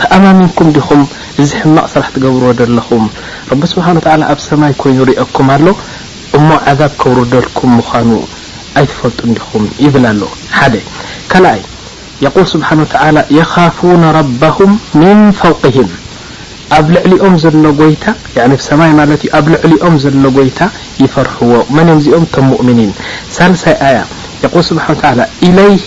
[SPEAKER 1] ተኣማሚንኩም ዲኹም እዚ ሕማቕ ስራሕ ትገብርዎ ደለኹም? ረቢ ስብሓን ወተዓላ ኣብ ሰማይ ኮይኑ ይሪኦኩም ኣሎ እሞ ዓዛብ ከውርደልኩም ምዃኑ ኣይትፈልጡን ዲኹም? ይብል ኣሎ ሓደ ካልኣይ የቁል ስብሓን ወተዓላ የኻፉነ ረበሁም ሚን ፈውቅሂም ኣብ ልዕሊኦም ዘሎ ጎይታ ያኒ ብ ሰማይ ማለት እዩ ኣብ ልዕሊኦም ዘሎ ጎይታ ይፈርሕዎ መን እዮም እዚኦም እቶም ሙእሚኒን ሳልሳይ ኣያ የቁል ስብሓን ወተዓላ ኢለይሂ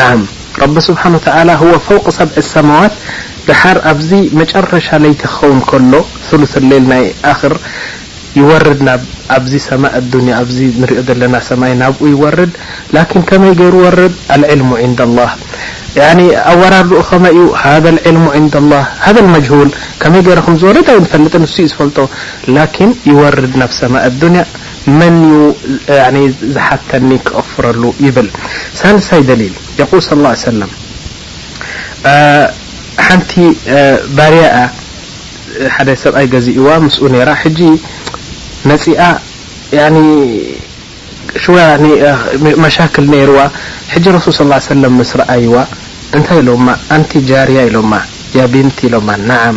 [SPEAKER 1] ናዓም ረቢ ስብሓን ወተዓላ ሁወ ፈውቅ ሰብዒ ኣሰማዋት ደሓር ኣብዚ መጨረሻ ለይቲ ክኸውን ከሎ ሱሉስ ለይል ናይ ኣኽር ይወርድ ናብ ኣብዚ ሰማእ ኣዱንያ ኣብዚ ንሪኦ ዘለና ሰማይ ናብኡ ይወርድ ላኪን ከመይ ገይሩ ወርድ ኣልዕልሙ ዒንደላህ ያኒ ኣወራርድኡ ከመይ እዩ ሃዘ ኣልዕልሙ ዒንደላህ ሃዘ ኣልመጅሁል ከመይ ገይሩ ከምዝወርድ ኣይንፈልጥን ንሱ እዩ ዝፈልጦ ላኪን ይወርድ ናብ ሰማእ ኣዱንያ መን እዩ ዝሓተኒ ክቕፍረሉ ይብል። ሳልሳይ ደሊል፣ የቁል ሰለላሁ ዓለይሂ ወሰለም፣ ሓንቲ ባርያኣ ሓደ ሰብኣይ ገዚእዋ ምስኡ ኔራ ሕጂ መጺኣ ሽውያ መሻክል ኔርዋ ሕጂ ረሱል ሰለላሁ ዓለይሂ ወሰለም ምስ ረኣይዋ እንታይ ኢሎማ ኣንቲ ጃርያ ኢሎማ ያ ቢንት ኢሎማ ነዓም